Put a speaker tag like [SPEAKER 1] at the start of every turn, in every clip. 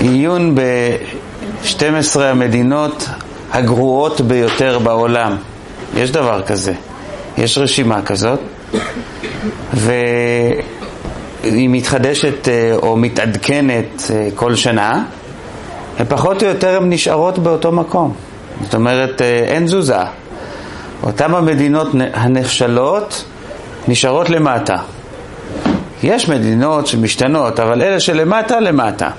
[SPEAKER 1] עיון ב-12 המדינות הגרועות ביותר בעולם. יש דבר כזה, יש רשימה כזאת, והיא מתחדשת אה, או מתעדכנת אה, כל שנה, ופחות או יותר הן נשארות באותו מקום. זאת אומרת, אה, אין תזוזה. אותן המדינות הנחשלות נשארות למטה. יש מדינות שמשתנות, אבל אלה שלמטה, למטה.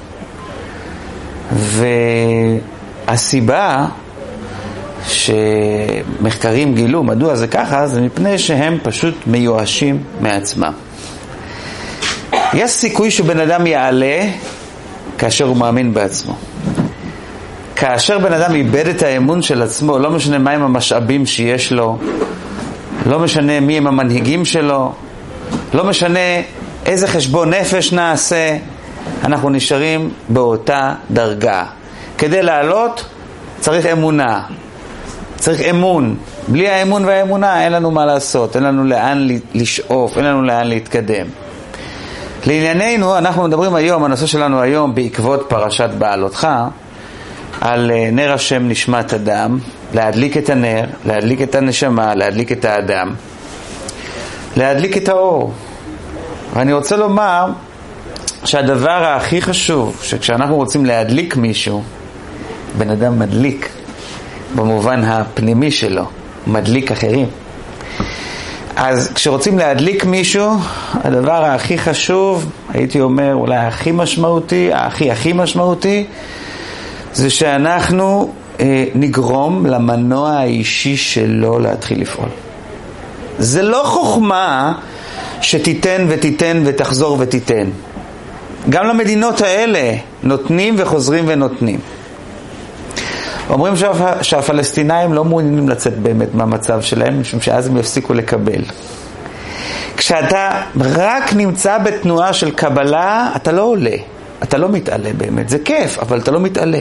[SPEAKER 1] והסיבה שמחקרים גילו מדוע זה ככה, זה מפני שהם פשוט מיואשים מעצמם. יש סיכוי שבן אדם יעלה כאשר הוא מאמין בעצמו. כאשר בן אדם איבד את האמון של עצמו, לא משנה מהם המשאבים שיש לו, לא משנה מי הם המנהיגים שלו, לא משנה איזה חשבון נפש נעשה, אנחנו נשארים באותה דרגה. כדי לעלות צריך אמונה, צריך אמון. בלי האמון והאמונה אין לנו מה לעשות, אין לנו לאן לשאוף, אין לנו לאן להתקדם. לענייננו, אנחנו מדברים היום, הנושא שלנו היום, בעקבות פרשת בעלותך, על אה, נר השם נשמת אדם, להדליק את הנר, להדליק את הנשמה, להדליק את האדם, להדליק את האור. ואני רוצה לומר שהדבר הכי חשוב, שכשאנחנו רוצים להדליק מישהו, בן אדם מדליק במובן הפנימי שלו, מדליק אחרים. אז כשרוצים להדליק מישהו, הדבר הכי חשוב, הייתי אומר אולי הכי משמעותי, הכי הכי משמעותי, זה שאנחנו אה, נגרום למנוע האישי שלו להתחיל לפעול. זה לא חוכמה שתיתן ותיתן ותחזור ותיתן. גם למדינות האלה נותנים וחוזרים ונותנים. אומרים שהפ... שהפלסטינאים לא מעוניינים לצאת באמת מהמצב שלהם, משום שאז הם יפסיקו לקבל. כשאתה רק נמצא בתנועה של קבלה, אתה לא עולה, אתה לא מתעלה באמת. זה כיף, אבל אתה לא מתעלה.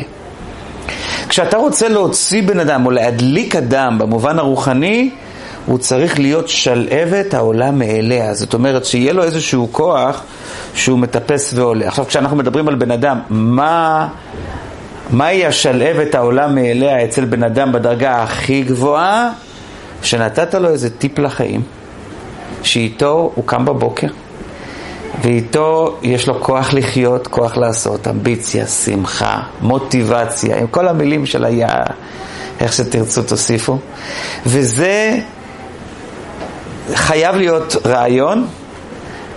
[SPEAKER 1] כשאתה רוצה להוציא בן אדם או להדליק אדם במובן הרוחני, הוא צריך להיות שלהבת העולה מאליה. זאת אומרת, שיהיה לו איזשהו כוח שהוא מטפס ועולה. עכשיו, כשאנחנו מדברים על בן אדם, מה... מהי השלהבת העולה מאליה אצל בן אדם בדרגה הכי גבוהה? שנתת לו איזה טיפ לחיים, שאיתו הוא קם בבוקר, ואיתו יש לו כוח לחיות, כוח לעשות, אמביציה, שמחה, מוטיבציה, עם כל המילים של היה, איך שתרצו תוסיפו. וזה חייב להיות רעיון,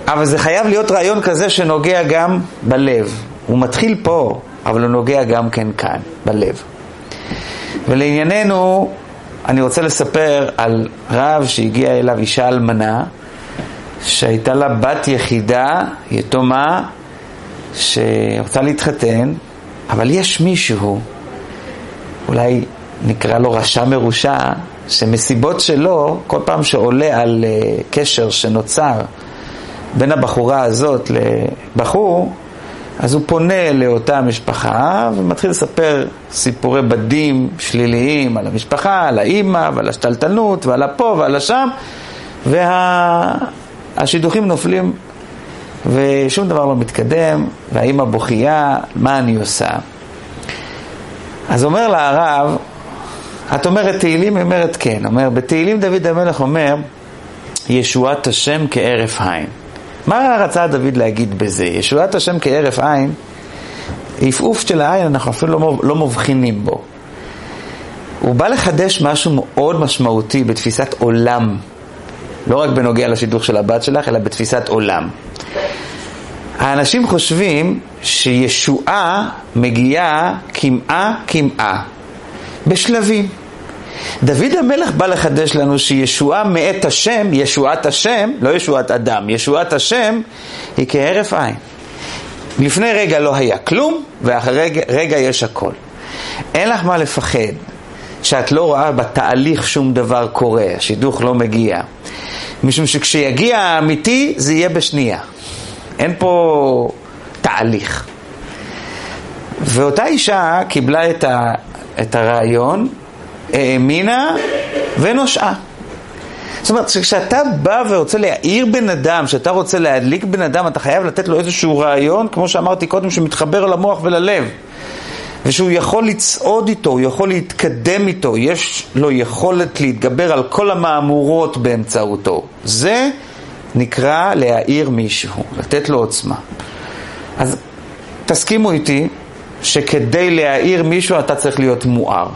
[SPEAKER 1] אבל זה חייב להיות רעיון כזה שנוגע גם בלב. הוא מתחיל פה, אבל הוא נוגע גם כן כאן, בלב. ולענייננו, אני רוצה לספר על רב שהגיע אליו אישה אלמנה, שהייתה לה בת יחידה, יתומה, שרוצה להתחתן, אבל יש מישהו, אולי נקרא לו רשע מרושע, שמסיבות שלו, כל פעם שעולה על uh, קשר שנוצר בין הבחורה הזאת לבחור, אז הוא פונה לאותה משפחה ומתחיל לספר סיפורי בדים שליליים על המשפחה, על האימא ועל השתלטנות ועל הפה ועל השם והשידוכים וה... נופלים ושום דבר לא מתקדם והאימא בוכייה, מה אני עושה? אז אומר לה הרב, את אומרת תהילים? היא אומרת כן. אומר, בתהילים דוד המלך אומר, ישועת השם כהרף עין. מה רצה דוד להגיד בזה? ישועת השם כהרף עין, עפעוף של העין אנחנו אפילו לא, לא מבחינים בו. הוא בא לחדש משהו מאוד משמעותי בתפיסת עולם, לא רק בנוגע לשידוך של הבת שלך, אלא בתפיסת עולם. האנשים חושבים שישועה מגיעה כמעה כמעה, בשלבים. דוד המלך בא לחדש לנו שישועה מאת השם, ישועת השם, לא ישועת אדם, ישועת השם היא כהרף עין. לפני רגע לא היה כלום, ואחרי רגע, יש הכל. אין לך מה לפחד שאת לא רואה בתהליך שום דבר קורה, השידוך לא מגיע. משום שכשיגיע האמיתי זה יהיה בשנייה. אין פה תהליך. ואותה אישה קיבלה את, את הרעיון האמינה ונושעה. זאת אומרת, כשאתה בא ורוצה להעיר בן אדם, כשאתה רוצה להדליק בן אדם, אתה חייב לתת לו איזשהו רעיון, כמו שאמרתי קודם, שמתחבר למוח וללב. ושהוא יכול לצעוד איתו, הוא יכול להתקדם איתו, יש לו יכולת להתגבר על כל המהמורות באמצעותו. זה נקרא להעיר מישהו, לתת לו עוצמה. אז תסכימו איתי שכדי להעיר מישהו אתה צריך להיות מואר.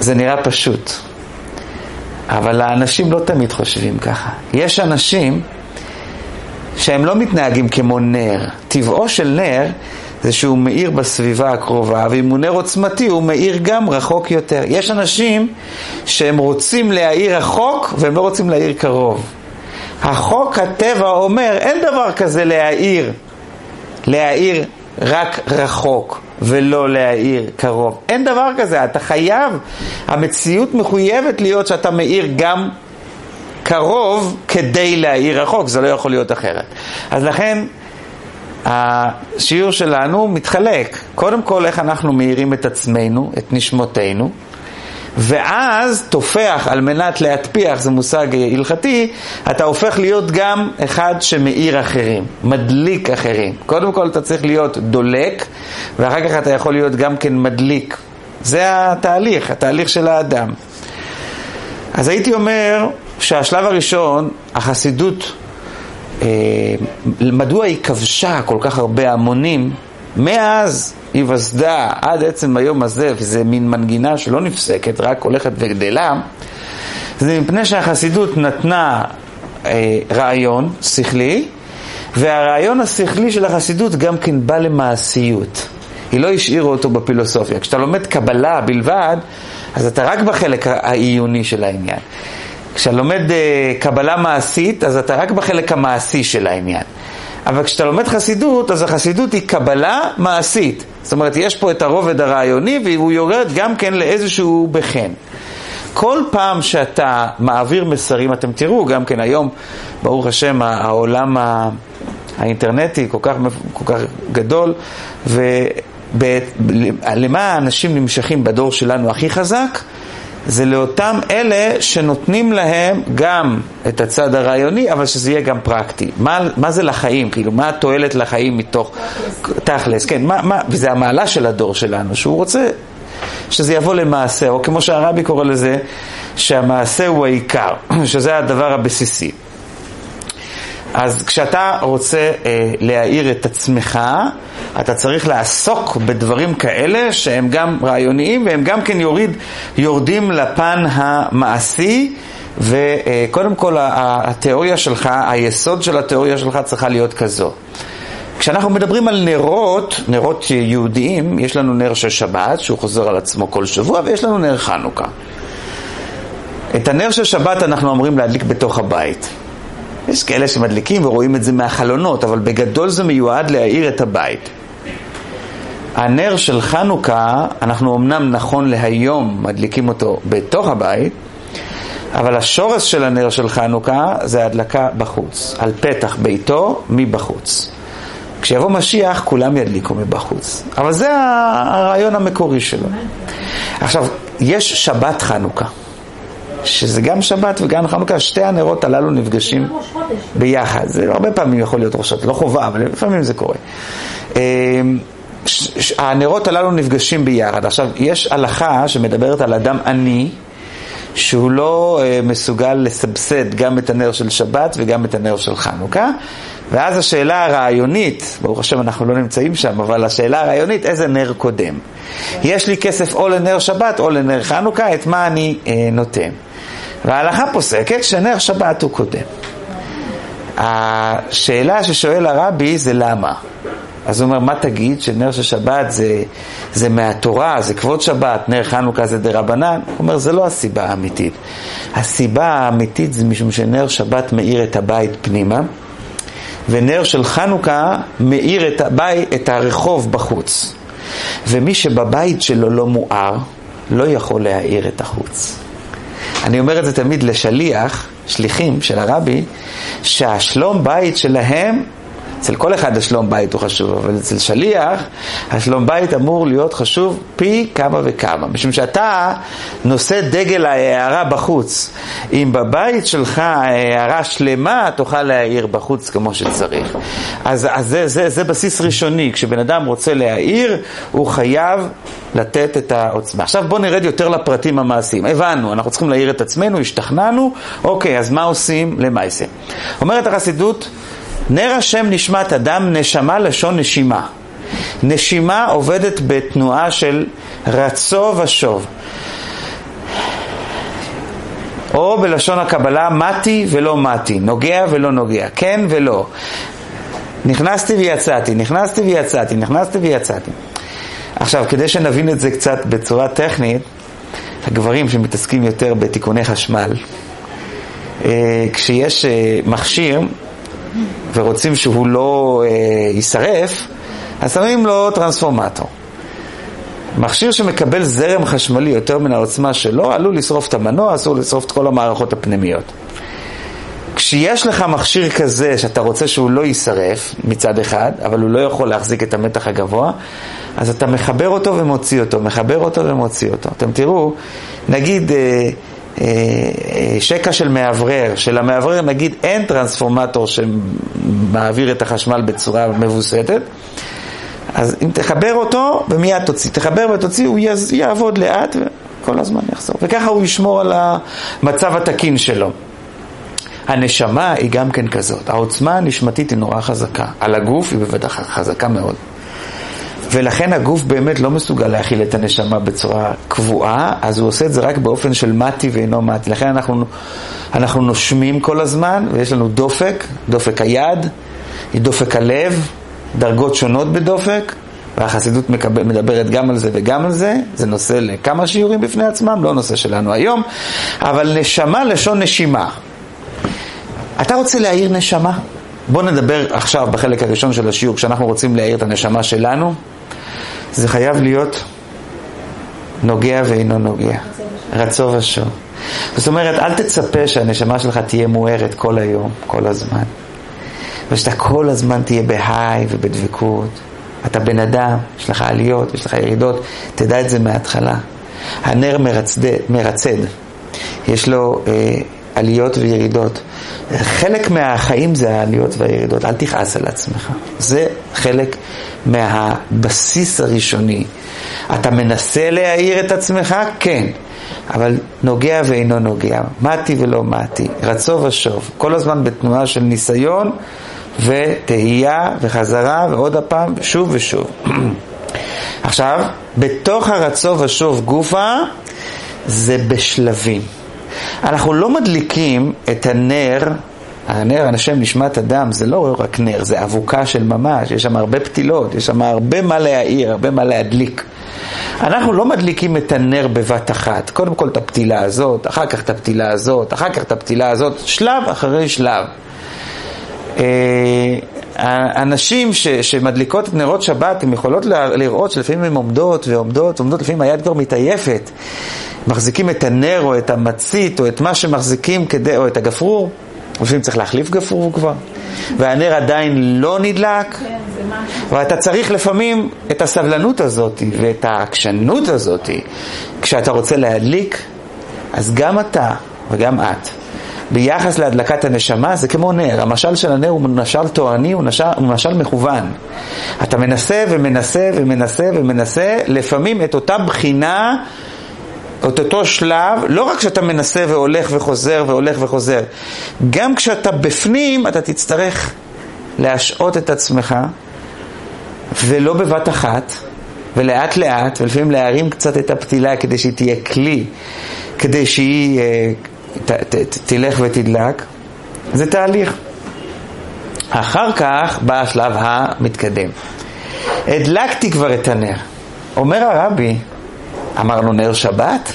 [SPEAKER 1] זה נראה פשוט, אבל האנשים לא תמיד חושבים ככה. יש אנשים שהם לא מתנהגים כמו נר. טבעו של נר זה שהוא מאיר בסביבה הקרובה, ואם הוא נר עוצמתי הוא מאיר גם רחוק יותר. יש אנשים שהם רוצים להאיר רחוק והם לא רוצים להאיר קרוב. החוק הטבע אומר, אין דבר כזה להאיר, להאיר רק רחוק ולא להאיר קרוב. אין דבר כזה, אתה חייב, המציאות מחויבת להיות שאתה מאיר גם קרוב כדי להאיר רחוק, זה לא יכול להיות אחרת. אז לכן השיעור שלנו מתחלק, קודם כל איך אנחנו מאירים את עצמנו, את נשמותינו, ואז תופח על מנת להטפיח, זה מושג הלכתי, אתה הופך להיות גם אחד שמאיר אחרים, מדליק אחרים. קודם כל אתה צריך להיות דולק, ואחר כך אתה יכול להיות גם כן מדליק. זה התהליך, התהליך של האדם. אז הייתי אומר שהשלב הראשון, החסידות אה, מדוע היא כבשה כל כך הרבה המונים מאז היווסדה עד עצם היום הזה, וזה מין מנגינה שלא נפסקת, רק הולכת וגדלה, זה מפני שהחסידות נתנה אה, רעיון שכלי, והרעיון השכלי של החסידות גם כן בא למעשיות. היא לא השאירה אותו בפילוסופיה. כשאתה לומד קבלה בלבד, אז אתה רק בחלק העיוני של העניין. כשאתה לומד uh, קבלה מעשית, אז אתה רק בחלק המעשי של העניין. אבל כשאתה לומד חסידות, אז החסידות היא קבלה מעשית. זאת אומרת, יש פה את הרובד הרעיוני, והוא יורד גם כן לאיזשהו בחן. כל פעם שאתה מעביר מסרים, אתם תראו, גם כן היום, ברוך השם, העולם האינטרנטי כל כך, כל כך גדול, ולמה האנשים נמשכים בדור שלנו הכי חזק? זה לאותם אלה שנותנים להם גם את הצד הרעיוני, אבל שזה יהיה גם פרקטי. מה, מה זה לחיים? כאילו, מה התועלת לחיים מתוך... תכלס, כן. מה, מה, וזה המעלה של הדור שלנו, שהוא רוצה שזה יבוא למעשה, או כמו שהרבי קורא לזה, שהמעשה הוא העיקר, שזה הדבר הבסיסי. אז כשאתה רוצה אה, להאיר את עצמך, אתה צריך לעסוק בדברים כאלה שהם גם רעיוניים והם גם כן יוריד, יורדים לפן המעשי וקודם כל התיאוריה שלך, היסוד של התיאוריה שלך צריכה להיות כזו. כשאנחנו מדברים על נרות, נרות יהודיים, יש לנו נר של שבת שהוא חוזר על עצמו כל שבוע ויש לנו נר חנוכה. את הנר של שבת אנחנו אמורים להדליק בתוך הבית. יש כאלה שמדליקים ורואים את זה מהחלונות, אבל בגדול זה מיועד להאיר את הבית. הנר של חנוכה, אנחנו אמנם נכון להיום מדליקים אותו בתוך הבית, אבל השורש של הנר של חנוכה זה הדלקה בחוץ, על פתח ביתו מבחוץ. כשיבוא משיח כולם ידליקו מבחוץ, אבל זה הרעיון המקורי שלו. עכשיו, יש שבת חנוכה. שזה גם שבת וגם חנוכה, שתי הנרות הללו נפגשים ביחד. זה הרבה פעמים יכול להיות ראש לא חובה, אבל לפעמים זה קורה. אמ, הנרות הללו נפגשים ביחד. עכשיו, יש הלכה שמדברת על אדם עני, שהוא לא uh, מסוגל לסבסד גם את הנר של שבת וגם את הנר של חנוכה. ואז השאלה הרעיונית, ברוך השם אנחנו לא נמצאים שם, אבל השאלה הרעיונית, איזה נר קודם? יש לי כסף או לנר שבת או לנר חנוכה, את מה אני uh, נותן? וההלכה פוסקת שנר שבת הוא קודם. השאלה ששואל הרבי זה למה. אז הוא אומר, מה תגיד שנר של שבת זה, זה מהתורה, זה כבוד שבת, נר חנוכה זה דה רבנן? הוא אומר, זה לא הסיבה האמיתית. הסיבה האמיתית זה משום שנר שבת מאיר את הבית פנימה, ונר של חנוכה מאיר את, הבית, את הרחוב בחוץ. ומי שבבית שלו לא מואר, לא יכול להאיר את החוץ. אני אומר את זה תמיד לשליח, שליחים של הרבי, שהשלום בית שלהם אצל כל אחד השלום בית הוא חשוב, אבל אצל שליח, השלום בית אמור להיות חשוב פי כמה וכמה. משום שאתה נושא דגל ההערה בחוץ. אם בבית שלך ההערה שלמה, תוכל להעיר בחוץ כמו שצריך. אז, אז זה, זה, זה בסיס ראשוני. כשבן אדם רוצה להעיר, הוא חייב לתת את העוצמה. עכשיו בואו נרד יותר לפרטים המעשיים. הבנו, אנחנו צריכים להעיר את עצמנו, השתכנענו, אוקיי, אז מה עושים? למעשה. אומרת החסידות, נר השם נשמת אדם, נשמה לשון נשימה. נשימה עובדת בתנועה של רצו ושוב. או בלשון הקבלה, מתי ולא מתי, נוגע ולא נוגע, כן ולא. נכנסתי ויצאתי, נכנסתי ויצאתי, נכנסתי ויצאתי. עכשיו, כדי שנבין את זה קצת בצורה טכנית, הגברים שמתעסקים יותר בתיקוני חשמל, אה, כשיש אה, מכשיר ורוצים שהוא לא אה, יישרף, אז שמים לו טרנספורמטור. מכשיר שמקבל זרם חשמלי יותר מן העוצמה שלו, עלול לשרוף את המנוע, אסור לשרוף את כל המערכות הפנימיות. כשיש לך מכשיר כזה שאתה רוצה שהוא לא יישרף מצד אחד, אבל הוא לא יכול להחזיק את המתח הגבוה, אז אתה מחבר אותו ומוציא אותו, מחבר אותו ומוציא אותו. אתם תראו, נגיד אה, שקע של מאוורר, שלמאוורר נגיד אין טרנספורמטור שמעביר את החשמל בצורה מבוסתת, אז אם תחבר אותו ומיד תוציא, תחבר ותוציא, הוא יעבוד לאט וכל הזמן יחזור. וככה הוא ישמור על המצב התקין שלו. הנשמה היא גם כן כזאת, העוצמה הנשמתית היא נורא חזקה, על הגוף היא בוודאי חזקה מאוד. ולכן הגוף באמת לא מסוגל להכיל את הנשמה בצורה קבועה, אז הוא עושה את זה רק באופן של מתי ואינו מתי. לכן אנחנו, אנחנו נושמים כל הזמן, ויש לנו דופק, דופק היד, דופק הלב, דרגות שונות בדופק, והחסידות מקבל, מדברת גם על זה וגם על זה, זה נושא לכמה שיעורים בפני עצמם, לא נושא שלנו היום, אבל נשמה לשון נשימה. אתה רוצה להעיר נשמה? בוא נדבר עכשיו בחלק הראשון של השיעור, כשאנחנו רוצים להעיר את הנשמה שלנו, זה חייב להיות נוגע ואינו נוגע, רצו ושוב. זאת אומרת, אל תצפה שהנשמה שלך תהיה מוארת כל היום, כל הזמן. ושאתה כל הזמן תהיה בהיי ובדבקות. אתה בן אדם, יש לך עליות, יש לך ירידות, תדע את זה מההתחלה. הנר מרצד, מרצד. יש לו אה, עליות וירידות. חלק מהחיים זה העליות והירידות, אל תכעס על עצמך. זה חלק מהבסיס הראשוני. אתה מנסה להעיר את עצמך? כן. אבל נוגע ואינו נוגע, מתי ולא מתי, רצו ושוב, כל הזמן בתנועה של ניסיון ותהייה וחזרה ועוד הפעם, שוב ושוב. עכשיו, בתוך הרצו ושוב גופה זה בשלבים. אנחנו לא מדליקים את הנר, הנר השם נשמת אדם, זה לא רק נר, זה אבוקה של ממש, יש שם הרבה פתילות, יש שם הרבה מה להעיר, הרבה מה להדליק. אנחנו לא מדליקים את הנר בבת אחת, קודם כל את הפתילה הזאת, אחר כך את הפתילה הזאת, אחר כך את הפתילה הזאת, שלב אחרי שלב. הנשים אה, ש, שמדליקות את נרות שבת, הן יכולות לראות שלפעמים הן עומדות ועומדות, עומדות, לפעמים היד כבר מתעייפת. מחזיקים את הנר או את המצית או את מה שמחזיקים כדי, או את הגפרור, לפעמים צריך להחליף גפרור כבר, והנר עדיין לא נדלק, כן, ואתה צריך לפעמים את הסבלנות הזאת ואת העקשנות הזאת. כשאתה רוצה להדליק, אז גם אתה וגם את ביחס להדלקת הנשמה זה כמו נר, המשל של הנר הוא משל תורני, הוא משל, הוא משל מכוון. אתה מנסה ומנסה ומנסה ומנסה, לפעמים את אותה בחינה, את אותו שלב, לא רק כשאתה מנסה והולך וחוזר והולך וחוזר, גם כשאתה בפנים אתה תצטרך להשעות את עצמך, ולא בבת אחת, ולאט לאט, ולפעמים להרים קצת את הפתילה כדי שהיא תהיה כלי, כדי שהיא אה, ת, ת, ת, תלך ותדלק, זה תהליך. אחר כך בא השלב המתקדם. הדלקתי כבר את הנר. אומר הרבי, אמרנו נר שבת,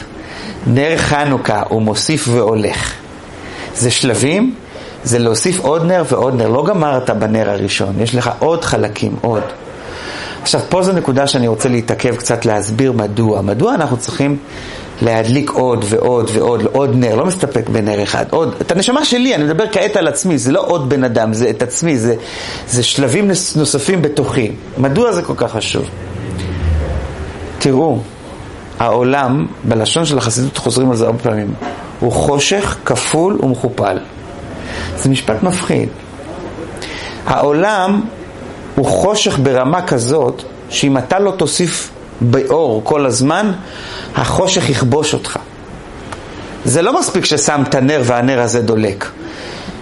[SPEAKER 1] נר חנוכה, הוא מוסיף והולך. זה שלבים, זה להוסיף עוד נר ועוד נר. לא גמרת בנר הראשון, יש לך עוד חלקים, עוד. עכשיו, פה זו נקודה שאני רוצה להתעכב קצת להסביר מדוע. מדוע אנחנו צריכים להדליק עוד ועוד ועוד, עוד נר, לא מסתפק בנר אחד. עוד, את הנשמה שלי, אני מדבר כעת על עצמי, זה לא עוד בן אדם, זה את עצמי, זה, זה שלבים נוספים בתוכי. מדוע זה כל כך חשוב? תראו, העולם, בלשון של החסידות חוזרים על זה הרבה פעמים, הוא חושך, כפול ומכופל. זה משפט מפחיד. העולם הוא חושך ברמה כזאת, שאם אתה לא תוסיף באור כל הזמן, החושך יכבוש אותך. זה לא מספיק ששמת נר והנר הזה דולק.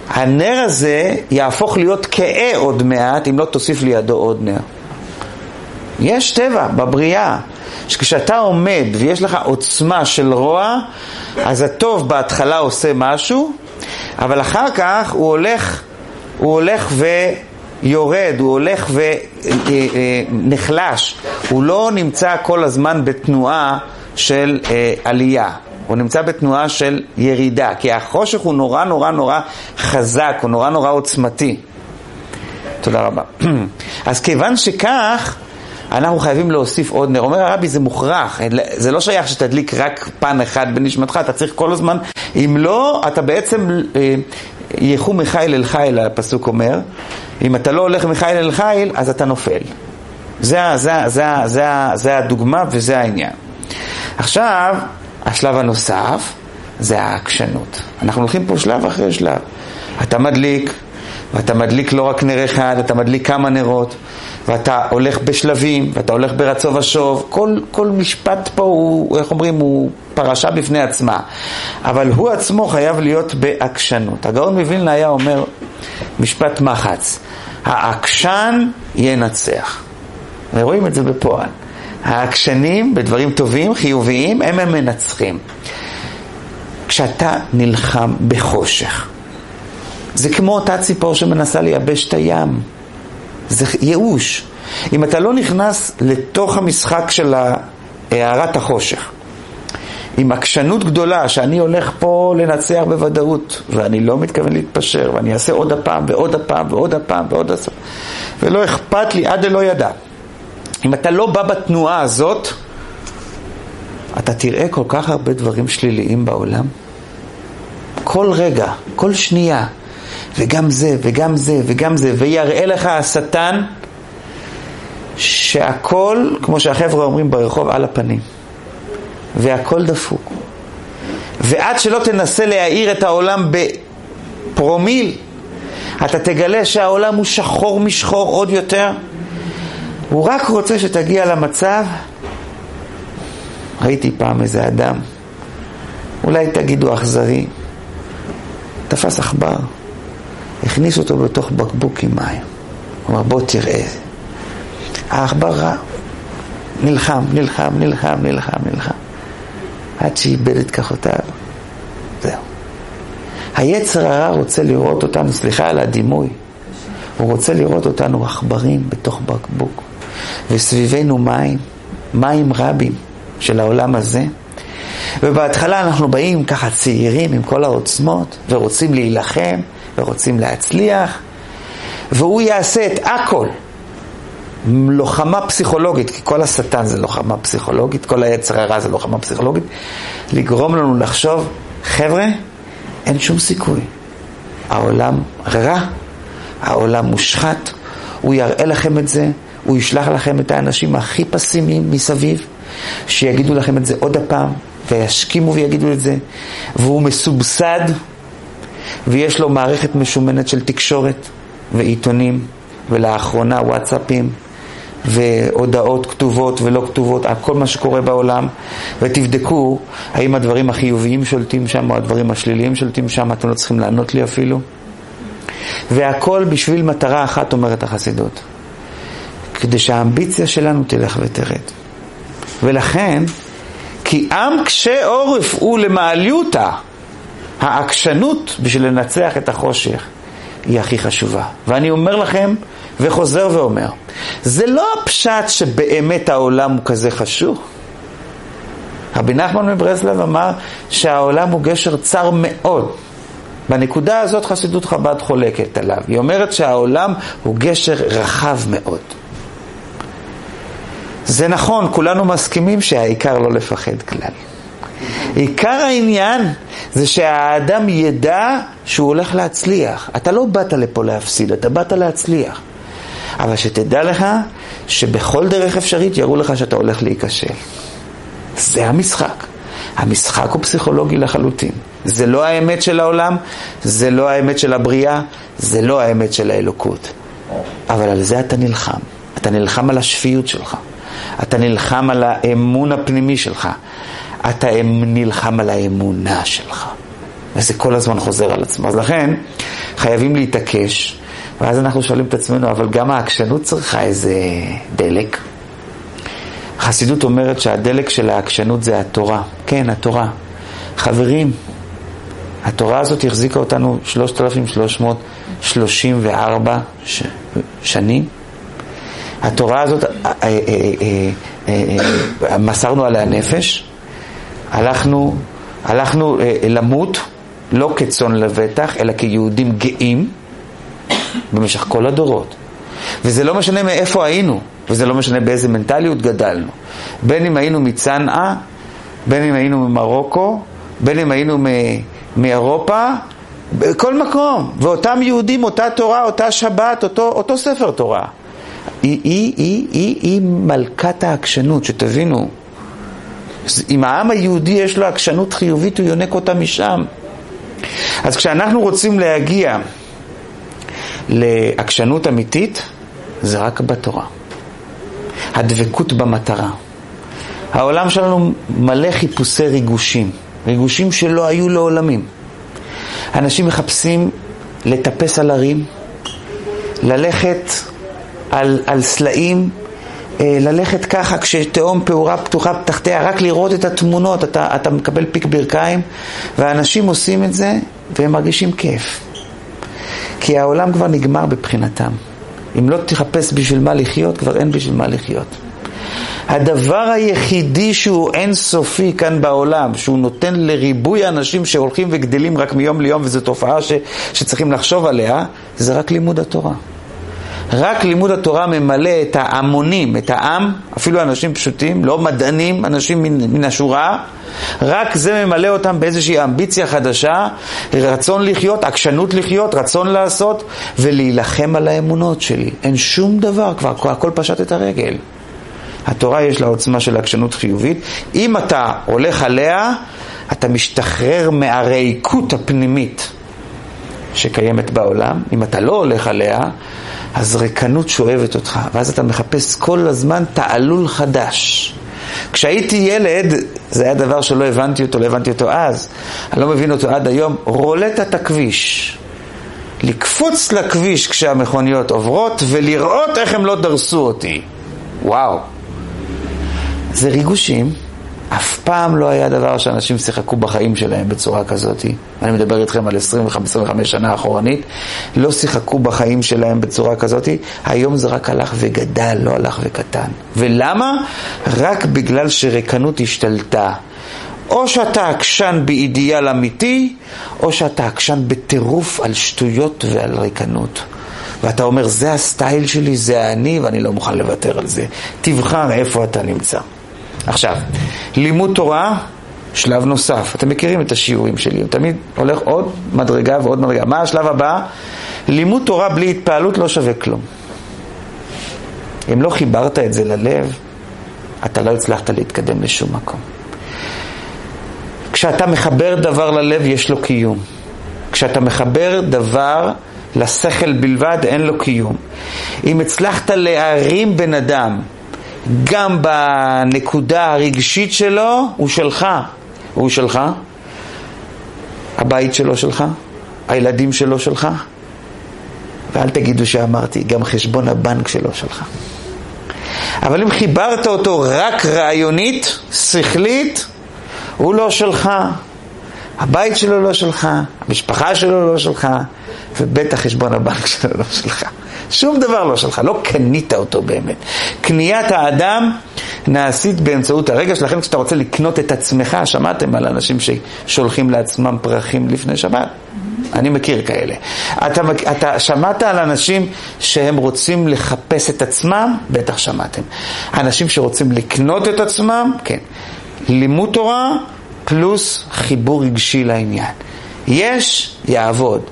[SPEAKER 1] הנר הזה יהפוך להיות כהה עוד מעט אם לא תוסיף לידו עוד נר. יש טבע בבריאה, שכשאתה עומד ויש לך עוצמה של רוע, אז הטוב בהתחלה עושה משהו, אבל אחר כך הוא הולך, הוא הולך ויורד, הוא הולך ונחלש, הוא לא נמצא כל הזמן בתנועה של אה, עלייה. הוא נמצא בתנועה של ירידה, כי החושך הוא נורא נורא נורא חזק, הוא נורא נורא עוצמתי. תודה רבה. אז כיוון שכך, אנחנו חייבים להוסיף עוד נר. אומר הרבי, זה מוכרח, זה לא שייך שתדליק רק פן אחד בנשמתך, אתה צריך כל הזמן, אם לא, אתה בעצם, אה, ילכו מחיל אל חיל, הפסוק אומר, אם אתה לא הולך מחיל אל חיל, אז אתה נופל. זה, זה, זה, זה, זה הדוגמה וזה העניין. עכשיו, השלב הנוסף זה העקשנות. אנחנו הולכים פה שלב אחרי שלב. אתה מדליק, ואתה מדליק לא רק נר אחד, אתה מדליק כמה נרות, ואתה הולך בשלבים, ואתה הולך ברצו ושוב. כל, כל משפט פה הוא, איך אומרים, הוא פרשה בפני עצמה. אבל הוא עצמו חייב להיות בעקשנות. הגאון מווילנה היה אומר משפט מחץ, העקשן ינצח. ורואים את זה בפועל. העקשנים בדברים טובים, חיוביים, הם המנצחים. כשאתה נלחם בחושך, זה כמו אותה ציפור שמנסה לייבש את הים. זה ייאוש. אם אתה לא נכנס לתוך המשחק של הערת החושך, עם עקשנות גדולה שאני הולך פה לנצח בוודאות, ואני לא מתכוון להתפשר, ואני אעשה עוד הפעם ועוד הפעם ועוד הפעם ועוד הפעם, ולא אכפת לי עד ללא ידע. אם אתה לא בא בתנועה הזאת, אתה תראה כל כך הרבה דברים שליליים בעולם. כל רגע, כל שנייה, וגם זה, וגם זה, וגם זה, ויראה לך השטן שהכל, כמו שהחבר'ה אומרים ברחוב, על הפנים. והכל דפוק. ועד שלא תנסה להאיר את העולם בפרומיל, אתה תגלה שהעולם הוא שחור משחור עוד יותר. הוא רק רוצה שתגיע למצב, ראיתי פעם איזה אדם, אולי תגידו אכזרי, תפס עכבר, הכניס אותו בתוך בקבוק עם מים. הוא אמר, בוא תראה. העכבר נלחם, נלחם, נלחם, נלחם, נלחם. עד שאיבד את כחותיו. זהו. היצר הרע רוצה לראות אותנו, סליחה על הדימוי, הוא רוצה לראות אותנו עכברים בתוך בקבוק. וסביבנו מים, מים רבים של העולם הזה. ובהתחלה אנחנו באים ככה צעירים עם כל העוצמות ורוצים להילחם ורוצים להצליח והוא יעשה את הכל. לוחמה פסיכולוגית, כי כל השטן זה לוחמה פסיכולוגית, כל היצר הרע זה לוחמה פסיכולוגית, לגרום לנו לחשוב, חבר'ה, אין שום סיכוי. העולם רע, העולם מושחת, הוא יראה לכם את זה, הוא ישלח לכם את האנשים הכי פסימיים מסביב, שיגידו לכם את זה עוד הפעם, וישכימו ויגידו את זה, והוא מסובסד, ויש לו מערכת משומנת של תקשורת ועיתונים, ולאחרונה וואטסאפים, והודעות כתובות ולא כתובות על כל מה שקורה בעולם, ותבדקו האם הדברים החיוביים שולטים שם או הדברים השליליים שולטים שם, אתם לא צריכים לענות לי אפילו. והכל בשביל מטרה אחת, אומרת החסידות. כדי שהאמביציה שלנו תלך ותרד. ולכן, כי עם קשה עורף הוא למעליותה, העקשנות בשביל לנצח את החושך היא הכי חשובה. ואני אומר לכם, וחוזר ואומר, זה לא הפשט שבאמת העולם הוא כזה חשוך. רבי נחמן מברסלב אמר שהעולם הוא גשר צר מאוד. בנקודה הזאת חסידות חב"ד חולקת עליו. היא אומרת שהעולם הוא גשר רחב מאוד. זה נכון, כולנו מסכימים שהעיקר לא לפחד כלל. עיקר העניין זה שהאדם ידע שהוא הולך להצליח. אתה לא באת לפה להפסיד, אתה באת להצליח. אבל שתדע לך שבכל דרך אפשרית יראו לך שאתה הולך להיכשל. זה המשחק. המשחק הוא פסיכולוגי לחלוטין. זה לא האמת של העולם, זה לא האמת של הבריאה, זה לא האמת של האלוקות. אבל על זה אתה נלחם. אתה נלחם על השפיות שלך. אתה נלחם על האמון הפנימי שלך. אתה נלחם על האמונה שלך. וזה כל הזמן חוזר על עצמו. אז לכן, חייבים להתעקש, ואז אנחנו שואלים את עצמנו, אבל גם העקשנות צריכה איזה דלק. החסידות אומרת שהדלק של העקשנות זה התורה. כן, התורה. חברים, התורה הזאת החזיקה אותנו 3,334 ש... שנים. התורה הזאת, אה, אה, אה, מסרנו עליה נפש, הלכנו, הלכנו למות, לא כצאן לבטח, אלא כיהודים גאים במשך כל הדורות. וזה לא משנה מאיפה היינו, וזה לא משנה באיזה מנטליות גדלנו. בין אם היינו מצנעה, בין אם היינו ממרוקו, בין אם היינו מאירופה, בכל מקום. ואותם יהודים, אותה תורה, אותה שבת, אותו, אותו ספר תורה. היא, היא, היא, היא, היא מלכת העקשנות, שתבינו. אם העם היהודי יש לו עקשנות חיובית, הוא יונק אותה משם. אז כשאנחנו רוצים להגיע לעקשנות אמיתית, זה רק בתורה. הדבקות במטרה. העולם שלנו מלא חיפושי ריגושים, ריגושים שלא היו לעולמים. אנשים מחפשים לטפס על הרים, ללכת על, על סלעים, ללכת ככה כשתהום פעורה פתוחה תחתיה, רק לראות את התמונות, אתה, אתה מקבל פיק ברכיים, ואנשים עושים את זה והם מרגישים כיף. כי העולם כבר נגמר בבחינתם. אם לא תחפש בשביל מה לחיות, כבר אין בשביל מה לחיות. הדבר היחידי שהוא אינסופי כאן בעולם, שהוא נותן לריבוי האנשים שהולכים וגדלים רק מיום ליום, וזו תופעה ש, שצריכים לחשוב עליה, זה רק לימוד התורה. רק לימוד התורה ממלא את ההמונים, את העם, אפילו אנשים פשוטים, לא מדענים, אנשים מן, מן השורה, רק זה ממלא אותם באיזושהי אמביציה חדשה, רצון לחיות, עקשנות לחיות, רצון לעשות, ולהילחם על האמונות שלי. אין שום דבר, כבר הכל פשט את הרגל. התורה יש לה עוצמה של עקשנות חיובית. אם אתה הולך עליה, אתה משתחרר מהריקות הפנימית שקיימת בעולם. אם אתה לא הולך עליה, אז ריקנות שואבת אותך, ואז אתה מחפש כל הזמן תעלול חדש. כשהייתי ילד, זה היה דבר שלא הבנתי אותו, לא הבנתי אותו אז, אני לא מבין אותו עד היום, רולטת הכביש. לקפוץ לכביש כשהמכוניות עוברות ולראות איך הם לא דרסו אותי. וואו. זה ריגושים. אף פעם לא היה דבר שאנשים שיחקו בחיים שלהם בצורה כזאת. אני מדבר איתכם על 25 שנה אחורנית. לא שיחקו בחיים שלהם בצורה כזאת. היום זה רק הלך וגדל, לא הלך וקטן. ולמה? רק בגלל שריקנות השתלטה. או שאתה עקשן באידיאל אמיתי, או שאתה עקשן בטירוף על שטויות ועל ריקנות. ואתה אומר, זה הסטייל שלי, זה אני, ואני לא מוכן לוותר על זה. תבחר איפה אתה נמצא. עכשיו, לימוד תורה, שלב נוסף. אתם מכירים את השיעורים שלי, הוא תמיד הולך עוד מדרגה ועוד מדרגה. מה השלב הבא? לימוד תורה בלי התפעלות לא שווה כלום. אם לא חיברת את זה ללב, אתה לא הצלחת להתקדם לשום מקום. כשאתה מחבר דבר ללב, יש לו קיום. כשאתה מחבר דבר לשכל בלבד, אין לו קיום. אם הצלחת להרים בן אדם גם בנקודה הרגשית שלו, הוא שלך. הוא שלך, הבית שלו שלך, הילדים שלו שלך, ואל תגידו שאמרתי, גם חשבון הבנק שלו שלך. אבל אם חיברת אותו רק רעיונית, שכלית, הוא לא שלך. הבית שלו לא שלך, המשפחה שלו לא שלך, ובטח חשבון הבנק שלו לא שלך. שום דבר לא שלך, לא קנית אותו באמת. קניית האדם נעשית באמצעות הרגש, לכן כשאתה רוצה לקנות את עצמך, שמעתם על אנשים ששולחים לעצמם פרחים לפני שבת? אני מכיר כאלה. אתה, אתה שמעת על אנשים שהם רוצים לחפש את עצמם? בטח שמעתם. אנשים שרוצים לקנות את עצמם? כן. לימוד תורה פלוס חיבור רגשי לעניין. יש, יעבוד.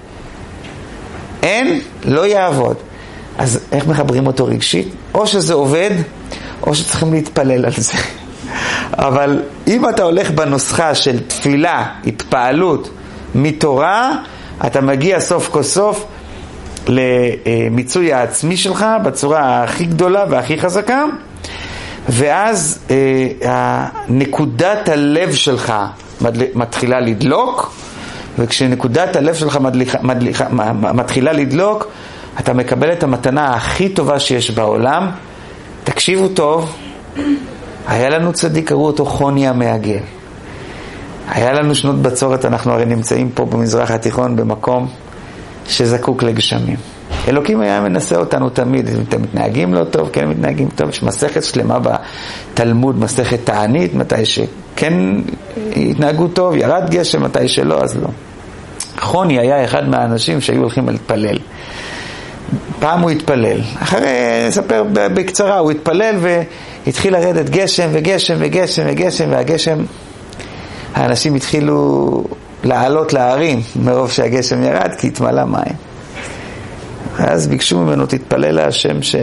[SPEAKER 1] אין, לא יעבוד. אז איך מחברים אותו רגשית? או שזה עובד, או שצריכים להתפלל על זה. אבל אם אתה הולך בנוסחה של תפילה, התפעלות מתורה, אתה מגיע סוף כל סוף למיצוי העצמי שלך בצורה הכי גדולה והכי חזקה, ואז אה, נקודת הלב שלך מתחילה לדלוק, וכשנקודת הלב שלך מדליכה, מדליכה, מתחילה לדלוק, אתה מקבל את המתנה הכי טובה שיש בעולם. תקשיבו טוב, היה לנו צדיק, קראו אותו חוני המעגל. היה לנו שנות בצורת, אנחנו הרי נמצאים פה במזרח התיכון במקום שזקוק לגשמים. אלוקים היה מנסה אותנו תמיד, אם אתם מתנהגים לא טוב, כן מתנהגים טוב, יש מסכת שלמה בתלמוד, מסכת תענית, מתי שכן התנהגו טוב, ירד גשם, מתי שלא, אז לא. חוני היה אחד מהאנשים שהיו הולכים להתפלל. פעם הוא התפלל, אחרי, נספר בקצרה, הוא התפלל והתחיל לרדת גשם וגשם וגשם וגשם והגשם, האנשים התחילו לעלות להרים מרוב שהגשם ירד כי התמלא מים. ואז ביקשו ממנו, תתפלל להשם ש...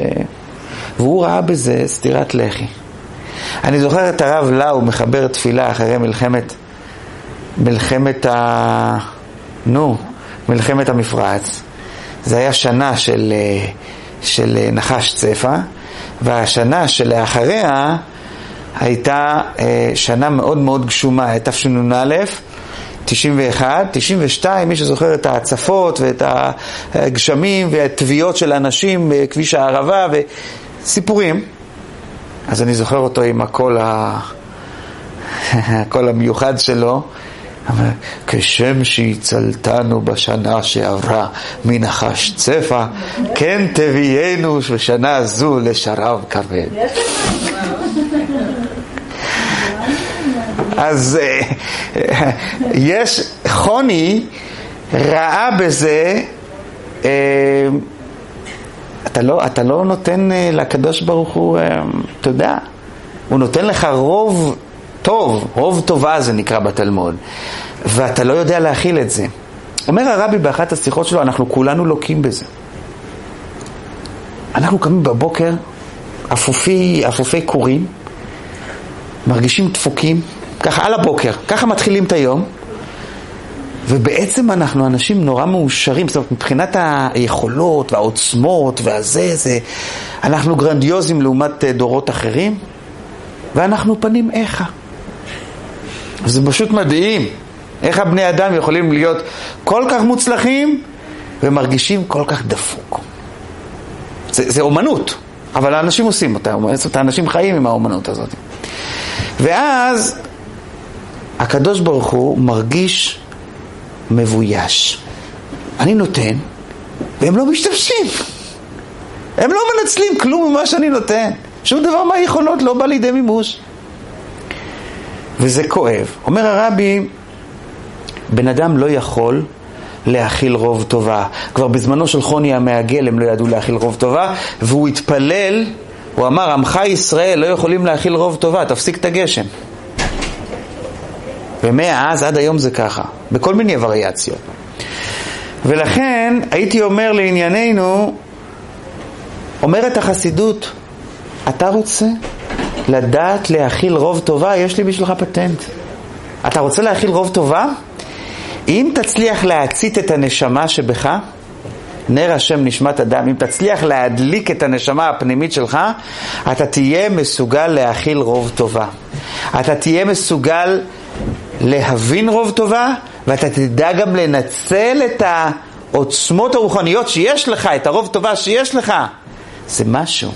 [SPEAKER 1] והוא ראה בזה סטירת לחי. אני זוכר את הרב לאו מחבר תפילה אחרי מלחמת, מלחמת ה... נו, מלחמת המפרץ. זה היה שנה של, של נחש צפה, והשנה שלאחריה הייתה אה, שנה מאוד מאוד גשומה, תשנ"א, 91, 92, מי שזוכר את ההצפות ואת הגשמים והתביעות של האנשים בכביש הערבה וסיפורים. אז אני זוכר אותו עם הקול, ה... הקול המיוחד שלו. כשם שהצלתנו בשנה שעברה מנחש צפה, כן תביאנו בשנה זו לשרב כבד. אז אה, יש, חוני ראה בזה, אה, אתה לא, אתה לא נותן אה, לקדוש ברוך הוא, אתה יודע, הוא נותן לך רוב טוב, רוב טובה זה נקרא בתלמוד, ואתה לא יודע להכיל את זה. אומר הרבי באחת השיחות שלו, אנחנו כולנו לוקים בזה. אנחנו קמים בבוקר, אפופי, אפופי קורים, מרגישים דפוקים, ככה על הבוקר, ככה מתחילים את היום, ובעצם אנחנו אנשים נורא מאושרים, זאת אומרת, מבחינת היכולות והעוצמות והזה, זה, אנחנו גרנדיוזים לעומת אה, דורות אחרים, ואנחנו פנים איכה. זה פשוט מדהים, איך הבני אדם יכולים להיות כל כך מוצלחים ומרגישים כל כך דפוק. זה, זה אומנות, אבל האנשים עושים אותה, האנשים חיים עם האומנות הזאת. ואז הקדוש ברוך הוא מרגיש מבויש. אני נותן, והם לא משתמשים. הם לא מנצלים כלום ממה שאני נותן. שום דבר מהיכולות לא בא לידי מימוש. וזה כואב. אומר הרבי, בן אדם לא יכול להכיל רוב טובה. כבר בזמנו של חוני המעגל הם לא ידעו להכיל רוב טובה, והוא התפלל, הוא אמר, עמך ישראל לא יכולים להכיל רוב טובה, תפסיק את הגשם. ומאז עד היום זה ככה, בכל מיני וריאציות. ולכן הייתי אומר לענייננו, אומרת החסידות, אתה רוצה לדעת להכיל רוב טובה? יש לי בשבילך פטנט. אתה רוצה להכיל רוב טובה? אם תצליח להצית את הנשמה שבך, נר השם נשמת אדם, אם תצליח להדליק את הנשמה הפנימית שלך, אתה תהיה מסוגל להכיל רוב טובה. אתה תהיה מסוגל להבין רוב טובה, ואתה תדע גם לנצל את העוצמות הרוחניות שיש לך, את הרוב טובה שיש לך. זה משהו.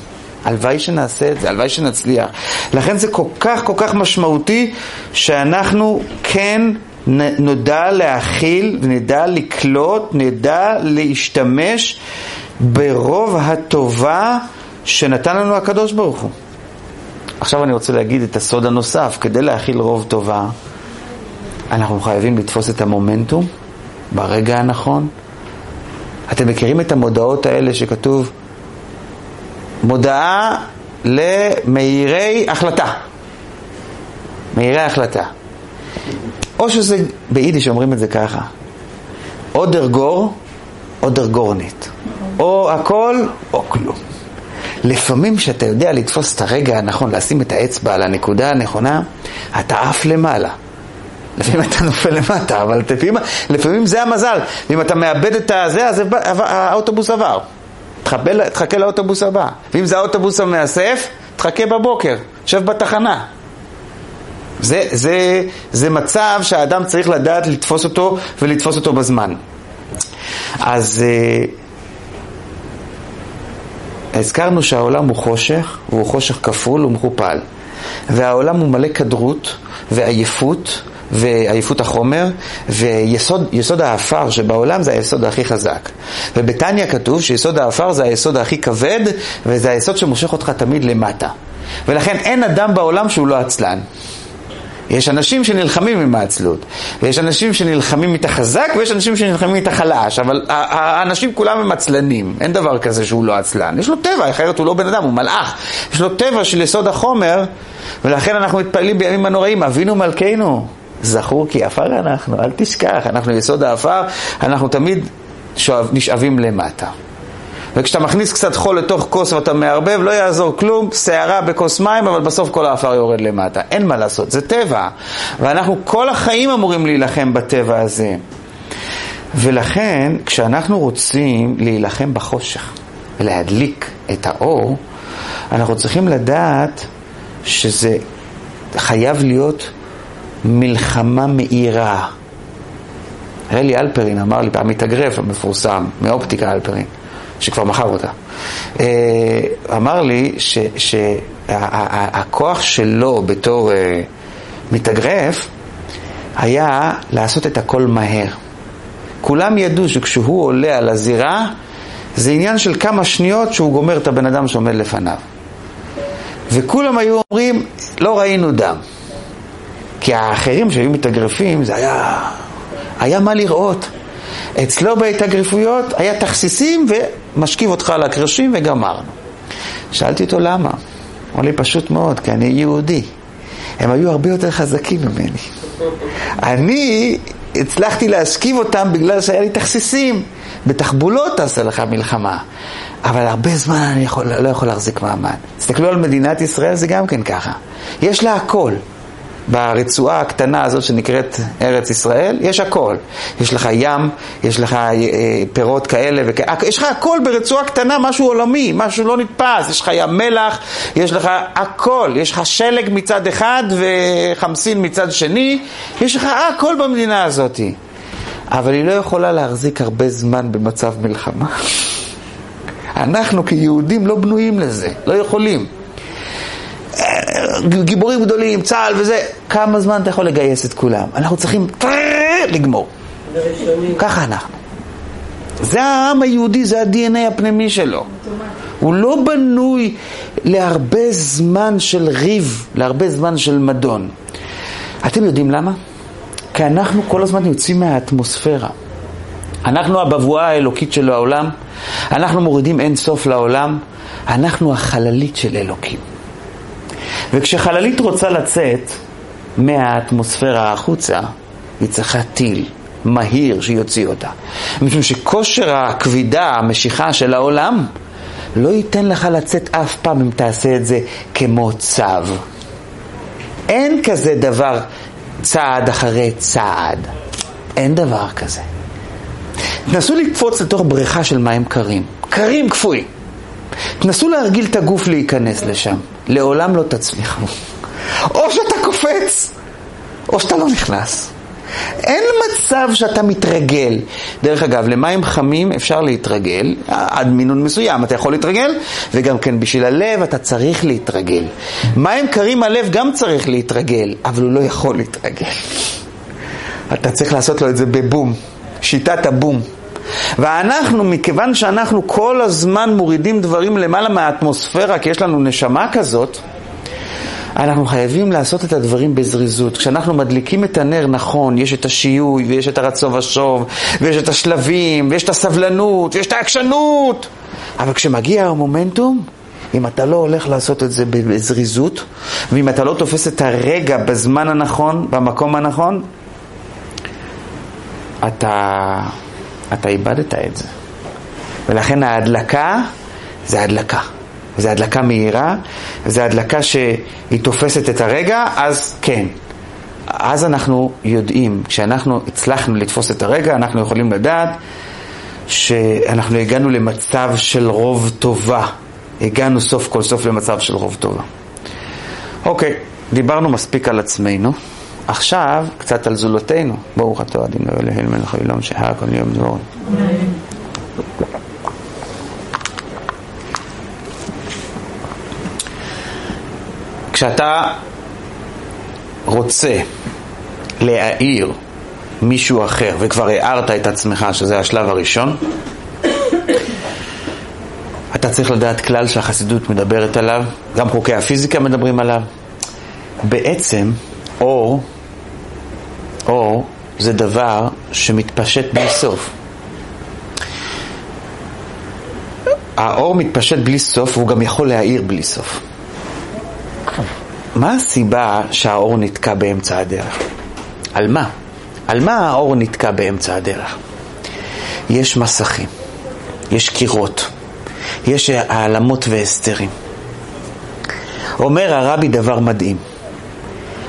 [SPEAKER 1] הלוואי שנעשה את זה, הלוואי שנצליח. לכן זה כל כך כל כך משמעותי שאנחנו כן נדע להכיל, נדע לקלוט, נדע להשתמש ברוב הטובה שנתן לנו הקדוש ברוך הוא. עכשיו אני רוצה להגיד את הסוד הנוסף, כדי להכיל רוב טובה, אנחנו חייבים לתפוס את המומנטום ברגע הנכון. אתם מכירים את המודעות האלה שכתוב מודעה למהירי החלטה. מהירי החלטה. או שזה, ביידיש אומרים את זה ככה, או דרגור או דרגורנית. או הכל או כלום. לפעמים כשאתה יודע לתפוס את הרגע הנכון, לשים את האצבע על הנקודה הנכונה, אתה עף למעלה. לפעמים אתה נופל למטה, אבל לפעמים, לפעמים זה המזל. ואם אתה מאבד את הזה, אז האוטובוס עבר. תחכה, תחכה לאוטובוס הבא. ואם זה האוטובוס המאסף, תחכה בבוקר, שב בתחנה. זה, זה, זה מצב שהאדם צריך לדעת לתפוס אותו ולתפוס אותו בזמן. אז אה, הזכרנו שהעולם הוא חושך, והוא חושך כפול ומכופל. והעולם הוא מלא כדרות ועייפות, ועייפות החומר, ויסוד העפר שבעולם זה היסוד הכי חזק. ובתניא כתוב שיסוד העפר זה היסוד הכי כבד, וזה היסוד שמושך אותך תמיד למטה. ולכן אין אדם בעולם שהוא לא עצלן. יש אנשים שנלחמים עם העצלות, ויש אנשים שנלחמים איתה חזק, ויש אנשים שנלחמים איתה חלש, אבל האנשים כולם הם עצלנים, אין דבר כזה שהוא לא עצלן. יש לו טבע, אחרת הוא לא בן אדם, הוא מלאך. יש לו טבע של יסוד החומר, ולכן אנחנו מתפללים בימים הנוראים, אבינו מלכנו, זכור כי עפר אנחנו, אל תשכח, אנחנו יסוד העפר, אנחנו תמיד שואב, נשאבים למטה. וכשאתה מכניס קצת חול לתוך כוס ואתה מערבב, לא יעזור כלום, שערה בכוס מים, אבל בסוף כל האפר יורד למטה. אין מה לעשות, זה טבע. ואנחנו כל החיים אמורים להילחם בטבע הזה. ולכן, כשאנחנו רוצים להילחם בחושך ולהדליק את האור, אנחנו צריכים לדעת שזה חייב להיות מלחמה מהירה. רלי אלפרין אמר לי פעם מתאגרף המפורסם, מאופטיקה אלפרין. שכבר מכר אותה. אה, אמר לי שהכוח שלו בתור אה, מתאגרף היה לעשות את הכל מהר. כולם ידעו שכשהוא עולה על הזירה, זה עניין של כמה שניות שהוא גומר את הבן אדם שעומד לפניו. וכולם היו אומרים, לא ראינו דם. כי האחרים שהיו מתאגרפים, זה היה, היה מה לראות. אצלו בהתאגרפויות היה תכסיסים ומשכיב אותך על הקרשים וגמרנו. שאלתי אותו למה? אמר לי פשוט מאוד, כי אני יהודי. הם היו הרבה יותר חזקים ממני. אני הצלחתי להשכיב אותם בגלל שהיה לי תכסיסים. בתחבולות תעשה לך מלחמה. אבל הרבה זמן אני יכול, לא יכול להחזיק מעמד. תסתכלו על מדינת ישראל, זה גם כן ככה. יש לה הכל. ברצועה הקטנה הזאת שנקראת ארץ ישראל, יש הכל. יש לך ים, יש לך אה, פירות כאלה וכאלה, יש לך הכל ברצועה קטנה, משהו עולמי, משהו לא נתפס, יש לך ים מלח, יש לך הכל, יש לך שלג מצד אחד וחמסין מצד שני, יש לך הכל במדינה הזאת. אבל היא לא יכולה להחזיק הרבה זמן במצב מלחמה. אנחנו כיהודים לא בנויים לזה, לא יכולים. גיבורים גדולים, צה"ל וזה, כמה זמן אתה יכול לגייס את כולם? אנחנו צריכים לגמור. ככה אנחנו. זה העם היהודי, זה ה-DNA הפנימי שלו. הוא לא בנוי להרבה זמן של ריב, להרבה זמן של מדון. אתם יודעים למה? כי אנחנו כל הזמן יוצאים מהאטמוספירה. אנחנו הבבואה האלוקית של העולם, אנחנו מורידים אין סוף לעולם, אנחנו החללית של אלוקים. וכשחללית רוצה לצאת מהאטמוספירה החוצה, היא צריכה טיל מהיר שיוציא אותה. משום שכושר הכבידה, המשיכה של העולם, לא ייתן לך לצאת אף פעם אם תעשה את זה כמו צו. אין כזה דבר צעד אחרי צעד. אין דבר כזה. תנסו לקפוץ לתוך בריכה של מים קרים. קרים קפואים. תנסו להרגיל את הגוף להיכנס לשם. לעולם לא תצליחו. או שאתה קופץ, או שאתה לא נכנס. אין מצב שאתה מתרגל. דרך אגב, למים חמים אפשר להתרגל, עד מינון מסוים אתה יכול להתרגל, וגם כן בשביל הלב אתה צריך להתרגל. מים קרים הלב גם צריך להתרגל, אבל הוא לא יכול להתרגל. אתה צריך לעשות לו את זה בבום, שיטת הבום. ואנחנו, מכיוון שאנחנו כל הזמן מורידים דברים למעלה מהאטמוספירה, כי יש לנו נשמה כזאת, אנחנו חייבים לעשות את הדברים בזריזות. כשאנחנו מדליקים את הנר נכון, יש את השיהוי, ויש את הרצון ושוב, ויש את השלבים, ויש את הסבלנות, ויש את העקשנות. אבל כשמגיע המומנטום, אם אתה לא הולך לעשות את זה בזריזות, ואם אתה לא תופס את הרגע בזמן הנכון, במקום הנכון, אתה, אתה איבדת את זה. ולכן ההדלקה זה הדלקה. זו הדלקה מהירה, זו הדלקה שהיא תופסת את הרגע, אז כן. אז אנחנו יודעים, כשאנחנו הצלחנו לתפוס את הרגע, אנחנו יכולים לדעת שאנחנו הגענו למצב של רוב טובה. הגענו סוף כל סוף למצב של רוב טובה. אוקיי, דיברנו מספיק על עצמנו. עכשיו, קצת על זולתנו. ברוך אתה אדינו אלוהינו מלך העולם שהה כל יום דברו. כשאתה רוצה להעיר מישהו אחר, וכבר הערת את עצמך, שזה השלב הראשון, אתה צריך לדעת כלל שהחסידות מדברת עליו, גם חוקי הפיזיקה מדברים עליו. בעצם, אור, אור זה דבר שמתפשט בלי סוף. האור מתפשט בלי סוף והוא גם יכול להאיר בלי סוף. מה הסיבה שהאור נתקע באמצע הדרך? על מה? על מה האור נתקע באמצע הדרך? יש מסכים, יש קירות, יש העלמות והסתרים. אומר הרבי דבר מדהים,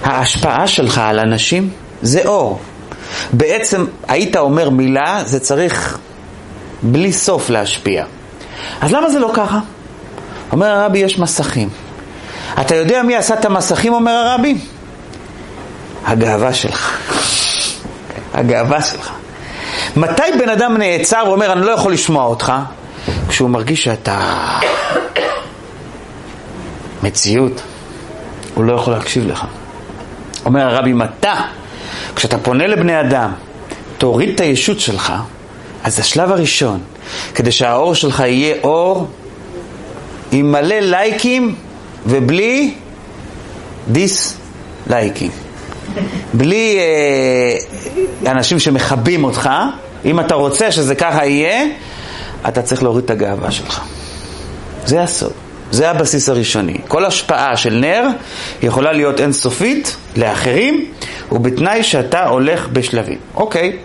[SPEAKER 1] ההשפעה שלך על אנשים זה אור. בעצם היית אומר מילה, זה צריך בלי סוף להשפיע. אז למה זה לא ככה? אומר הרבי, יש מסכים. אתה יודע מי עשה את המסכים, אומר הרבי? הגאווה שלך. הגאווה שלך. מתי בן אדם נעצר ואומר, אני לא יכול לשמוע אותך? כשהוא מרגיש שאתה מציאות, הוא לא יכול להקשיב לך. אומר הרבי, אם אתה, כשאתה פונה לבני אדם, תוריד את הישות שלך, אז השלב הראשון, כדי שהאור שלך יהיה אור עם מלא לייקים ובלי דיס לייקים. בלי אה, אנשים שמכבים אותך, אם אתה רוצה שזה ככה יהיה, אתה צריך להוריד את הגאווה שלך. זה הסוד, זה הבסיס הראשוני. כל השפעה של נר יכולה להיות אינסופית לאחרים, ובתנאי שאתה הולך בשלבים. אוקיי.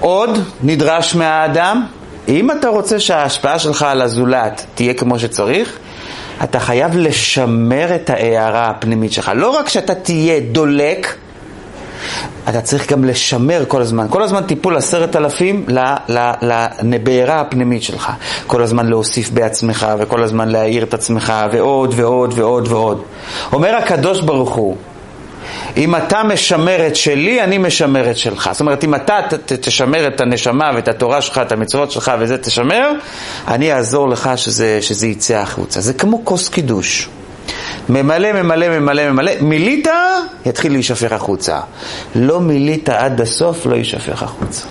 [SPEAKER 1] עוד נדרש מהאדם, אם אתה רוצה שההשפעה שלך על הזולת תהיה כמו שצריך, אתה חייב לשמר את ההערה הפנימית שלך. לא רק שאתה תהיה דולק, אתה צריך גם לשמר כל הזמן. כל הזמן טיפול עשרת אלפים לבעירה הפנימית שלך. כל הזמן להוסיף בעצמך, וכל הזמן להעיר את עצמך, ועוד ועוד ועוד ועוד. אומר הקדוש ברוך הוא, אם אתה משמר את שלי, אני משמר את שלך. זאת אומרת, אם אתה תשמר את הנשמה ואת התורה שלך, את המצוות שלך וזה תשמר, אני אעזור לך שזה, שזה יצא החוצה. זה כמו כוס קידוש. ממלא, ממלא, ממלא, ממלא, מילית, יתחיל להישפך החוצה. לא מילית עד הסוף, לא יישפך החוצה.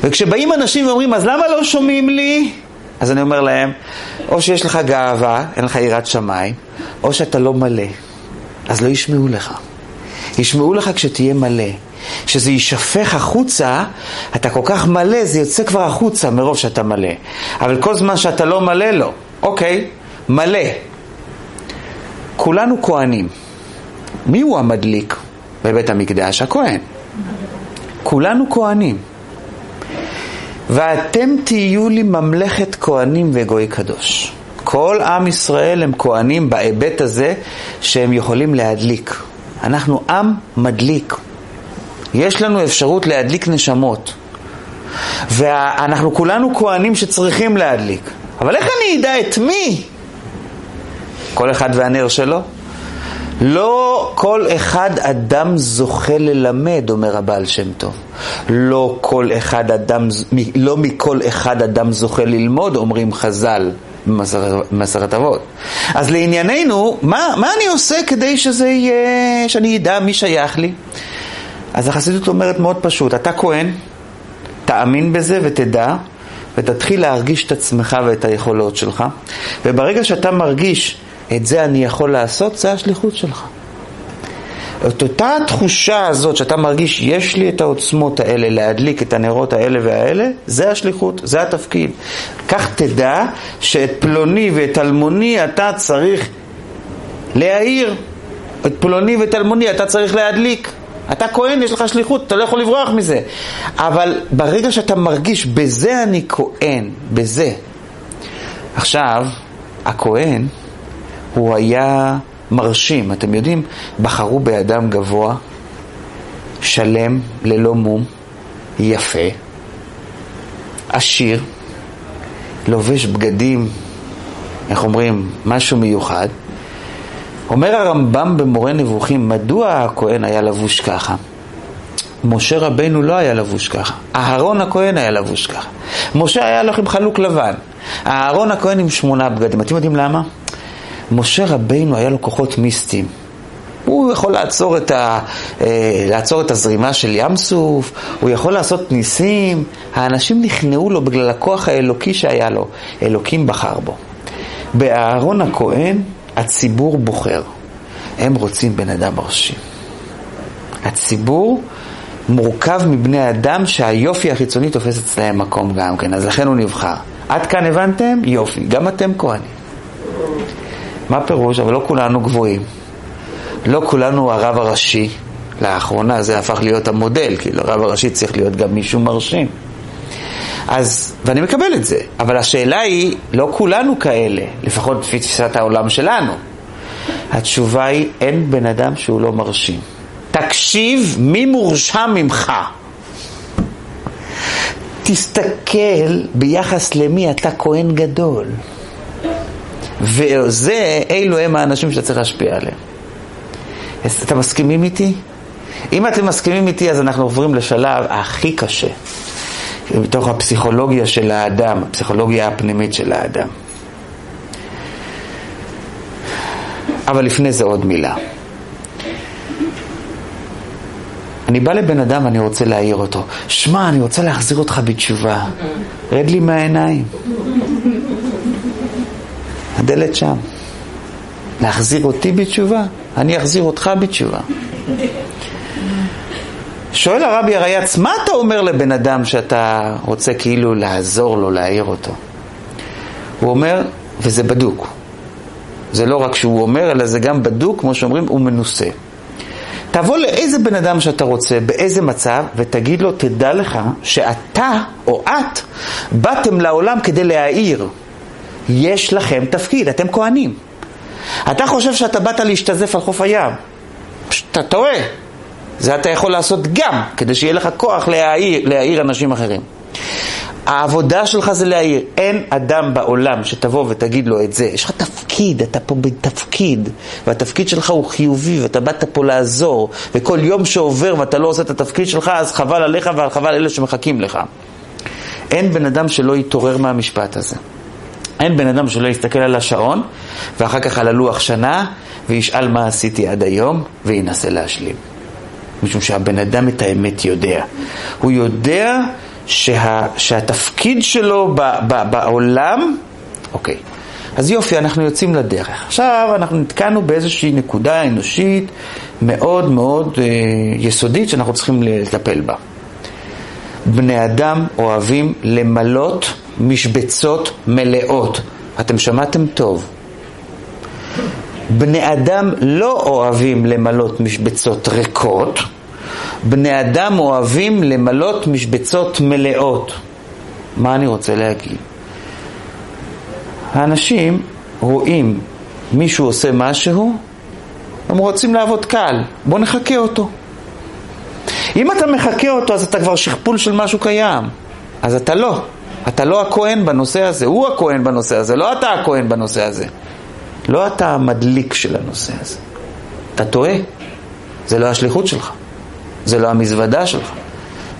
[SPEAKER 1] וכשבאים אנשים ואומרים, אז למה לא שומעים לי? אז אני אומר להם, או שיש לך גאווה, אין לך יראת שמיים, או שאתה לא מלא, אז לא ישמעו לך. ישמעו לך כשתהיה מלא. כשזה יישפך החוצה, אתה כל כך מלא, זה יוצא כבר החוצה מרוב שאתה מלא. אבל כל זמן שאתה לא מלא, לא. אוקיי, מלא. כולנו כהנים. מי הוא המדליק בבית המקדש? הכהן. כולנו כהנים. ואתם תהיו לי ממלכת כהנים וגוי קדוש. כל עם ישראל הם כהנים בהיבט הזה שהם יכולים להדליק. אנחנו עם מדליק. יש לנו אפשרות להדליק נשמות. ואנחנו כולנו כהנים שצריכים להדליק. אבל איך אני אדע את מי? כל אחד והנר שלו. לא כל אחד אדם זוכה ללמד, אומר הבעל שם טוב. לא כל אחד אדם, לא מכל אחד אדם זוכה ללמוד, אומרים חז"ל. במסכת אבות. אז לענייננו, מה, מה אני עושה כדי שזה יהיה, שאני אדע מי שייך לי? אז החסידות אומרת מאוד פשוט, אתה כהן, תאמין בזה ותדע, ותתחיל להרגיש את עצמך ואת היכולות שלך, וברגע שאתה מרגיש את זה אני יכול לעשות, זה השליחות שלך. את אותה התחושה הזאת שאתה מרגיש, יש לי את העוצמות האלה להדליק את הנרות האלה והאלה, זה השליחות, זה התפקיד. כך תדע שאת פלוני ואת אלמוני אתה צריך להעיר, את פלוני ואת אלמוני אתה צריך להדליק. אתה כהן, יש לך שליחות, אתה לא יכול לברוח מזה. אבל ברגע שאתה מרגיש, בזה אני כהן, בזה. עכשיו, הכהן, הוא היה מרשים. אתם יודעים, בחרו באדם גבוה, שלם, ללא מום, יפה, עשיר, לובש בגדים, איך אומרים, משהו מיוחד. אומר הרמב"ם במורה נבוכים, מדוע הכהן היה לבוש ככה? משה רבנו לא היה לבוש ככה, אהרון הכהן היה לבוש ככה. משה היה לו עם חלוק לבן, אהרון הכהן עם שמונה בגדים. אתם יודעים למה? משה רבינו היה לו כוחות מיסטיים. הוא יכול לעצור את, ה, אה, לעצור את הזרימה של ים סוף, הוא יכול לעשות ניסים. האנשים נכנעו לו בגלל הכוח האלוקי שהיה לו. אלוקים בחר בו. באהרון הכהן הציבור בוחר. הם רוצים בן אדם מרשים. הציבור מורכב מבני אדם שהיופי החיצוני תופס אצלהם מקום גם כן, אז לכן הוא נבחר. עד כאן הבנתם? יופי. גם אתם כהנים. מה פירוש? אבל לא כולנו גבוהים. לא כולנו הרב הראשי. לאחרונה זה הפך להיות המודל, כאילו הרב הראשי צריך להיות גם מישהו מרשים. אז, ואני מקבל את זה, אבל השאלה היא, לא כולנו כאלה, לפחות לפי תפיסת העולם שלנו. התשובה היא, אין בן אדם שהוא לא מרשים. תקשיב מי מורשע ממך. תסתכל ביחס למי אתה כהן גדול. וזה, אלו הם האנשים שאתה צריך להשפיע עליהם. אתם מסכימים איתי? אם אתם מסכימים איתי, אז אנחנו עוברים לשלב הכי קשה, מתוך הפסיכולוגיה של האדם, הפסיכולוגיה הפנימית של האדם. אבל לפני זה עוד מילה. אני בא לבן אדם ואני רוצה להעיר אותו. שמע, אני רוצה להחזיר אותך בתשובה. רד לי מהעיניים. הדלת שם. להחזיר אותי בתשובה? אני אחזיר אותך בתשובה. שואל הרבי הרייץ, מה אתה אומר לבן אדם שאתה רוצה כאילו לעזור לו, להעיר אותו? הוא אומר, וזה בדוק. זה לא רק שהוא אומר, אלא זה גם בדוק, כמו שאומרים, הוא מנוסה. תבוא לאיזה בן אדם שאתה רוצה, באיזה מצב, ותגיד לו, תדע לך שאתה או את באתם לעולם כדי להעיר. יש לכם תפקיד, אתם כהנים. אתה חושב שאתה באת להשתזף על חוף הים, אתה טועה. זה אתה יכול לעשות גם, כדי שיהיה לך כוח להעיר, להעיר אנשים אחרים. העבודה שלך זה להעיר. אין אדם בעולם שתבוא ותגיד לו את זה. יש לך תפקיד, אתה פה בתפקיד, והתפקיד שלך הוא חיובי, ואתה באת פה לעזור, וכל יום שעובר ואתה לא עושה את התפקיד שלך, אז חבל עליך וחבל אלה שמחכים לך. אין בן אדם שלא יתעורר מהמשפט הזה. אין בן אדם שלא יסתכל על השעון, ואחר כך על הלוח שנה, וישאל מה עשיתי עד היום, וינסה להשלים. משום שהבן אדם את האמת יודע. הוא יודע שה, שהתפקיד שלו ב, ב, בעולם, אוקיי, אז יופי, אנחנו יוצאים לדרך. עכשיו אנחנו נתקענו באיזושהי נקודה אנושית מאוד מאוד אה, יסודית שאנחנו צריכים לטפל בה. בני אדם אוהבים למלות משבצות מלאות. אתם שמעתם טוב. בני אדם לא אוהבים למלות משבצות ריקות, בני אדם אוהבים למלות משבצות מלאות. מה אני רוצה להגיד? האנשים רואים מישהו עושה משהו, הם רוצים לעבוד קל, בוא נחכה אותו. אם אתה מחכה אותו, אז אתה כבר שכפול של משהו קיים. אז אתה לא. אתה לא הכהן בנושא הזה, הוא הכהן בנושא הזה, לא אתה הכהן בנושא הזה. לא אתה המדליק של הנושא הזה. אתה טועה. זה לא השליחות שלך. זה לא המזוודה שלך.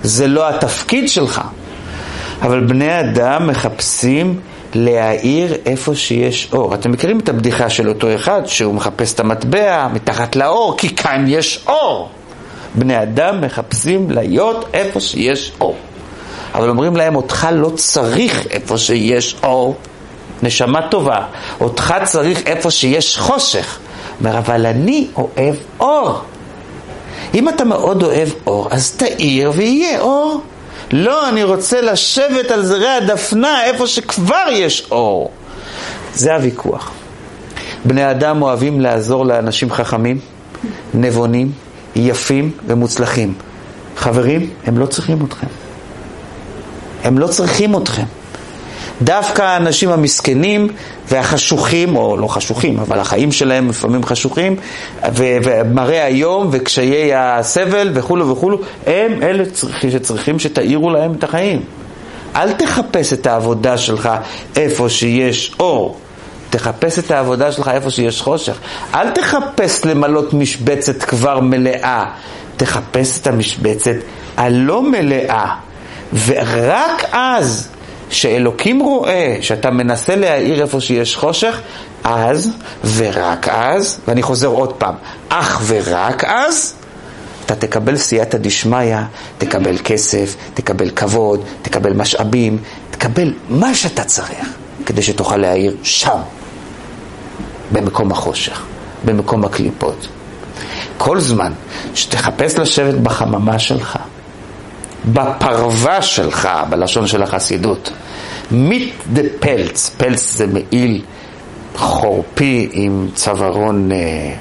[SPEAKER 1] זה לא התפקיד שלך. אבל בני אדם מחפשים להאיר איפה שיש אור. אתם מכירים את הבדיחה של אותו אחד שהוא מחפש את המטבע מתחת לאור, כי כאן יש אור. בני אדם מחפשים להיות איפה שיש אור. אבל אומרים להם, אותך לא צריך איפה שיש אור. נשמה טובה, אותך צריך איפה שיש חושך. אומר, אבל אני אוהב אור. אם אתה מאוד אוהב אור, אז תאיר ויהיה אור. לא, אני רוצה לשבת על זרי הדפנה איפה שכבר יש אור. זה הוויכוח. בני אדם אוהבים לעזור לאנשים חכמים, נבונים, יפים ומוצלחים. חברים, הם לא צריכים אתכם. הם לא צריכים אתכם. דווקא האנשים המסכנים והחשוכים, או לא חשוכים, אבל החיים שלהם לפעמים חשוכים, ומראה היום וקשיי הסבל וכולו וכולו, הם אלה שצריכים שתאירו להם את החיים. אל תחפש את העבודה שלך איפה שיש אור. תחפש את העבודה שלך איפה שיש חושך. אל תחפש למלות משבצת כבר מלאה. תחפש את המשבצת הלא מלאה. ורק אז שאלוקים רואה שאתה מנסה להאיר איפה שיש חושך, אז ורק אז, ואני חוזר עוד פעם, אך ורק אז, אתה תקבל סייעתא דשמיא, תקבל כסף, תקבל כבוד, תקבל משאבים, תקבל מה שאתה צריך כדי שתוכל להאיר שם, במקום החושך, במקום הקליפות. כל זמן שתחפש לשבת בחממה שלך, בפרווה שלך, בלשון של החסידות. מיט דה פלץ, פלץ זה מעיל חורפי עם צווארון אה,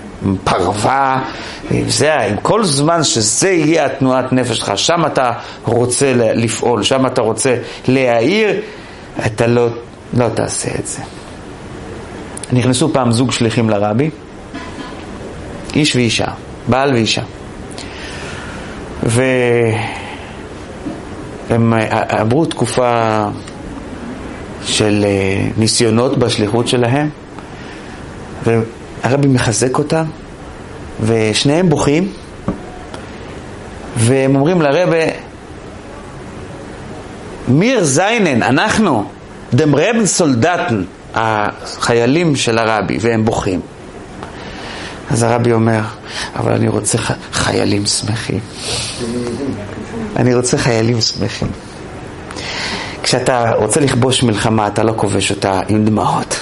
[SPEAKER 1] פרווה, עם זה, עם כל זמן שזה יהיה התנועת נפש שלך, שם אתה רוצה לפעול, שם אתה רוצה להעיר, אתה לא, לא תעשה את זה. נכנסו פעם זוג שליחים לרבי, איש ואישה, בעל ואישה. ו... הם אה, עברו תקופה של אה, ניסיונות בשליחות שלהם, והרבי מחזק אותם, ושניהם בוכים, והם אומרים לרבי, מיר זיינן, אנחנו, דם רבן סולדטן, החיילים של הרבי, והם בוכים. אז הרבי אומר, אבל אני רוצה חיילים שמחים. אני רוצה חיילים שמחים. כשאתה רוצה לכבוש מלחמה, אתה לא כובש אותה עם דמעות,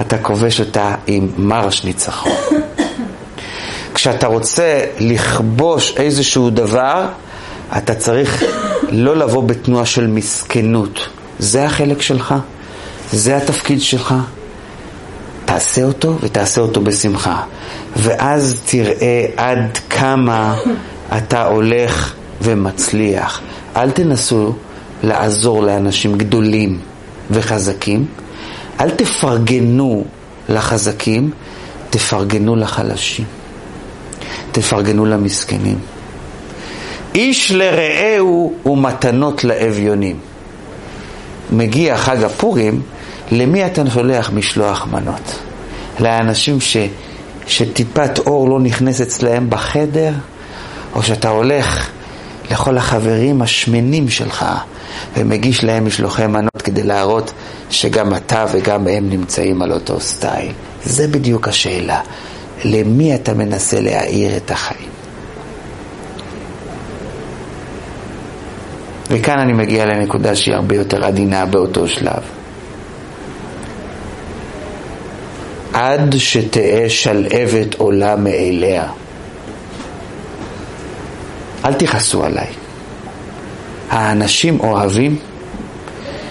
[SPEAKER 1] אתה כובש אותה עם מרש ניצחון. כשאתה רוצה לכבוש איזשהו דבר, אתה צריך לא לבוא בתנועה של מסכנות. זה החלק שלך, זה התפקיד שלך. תעשה אותו ותעשה אותו בשמחה. ואז תראה עד כמה אתה הולך ומצליח. אל תנסו לעזור לאנשים גדולים וחזקים, אל תפרגנו לחזקים, תפרגנו לחלשים. תפרגנו למסכנים. איש לרעהו ומתנות לאביונים. מגיע חג הפורים, למי אתה שולח משלוח מנות? לאנשים ש, שטיפת אור לא נכנס אצלהם בחדר, או שאתה הולך לכל החברים השמנים שלך ומגיש להם משלוחי מנות כדי להראות שגם אתה וגם הם נמצאים על אותו סטייל. זה בדיוק השאלה. למי אתה מנסה להאיר את החיים? וכאן אני מגיע לנקודה שהיא הרבה יותר עדינה באותו שלב. עד שתהא שלהבת עולה מאליה. אל תכעסו עליי. האנשים אוהבים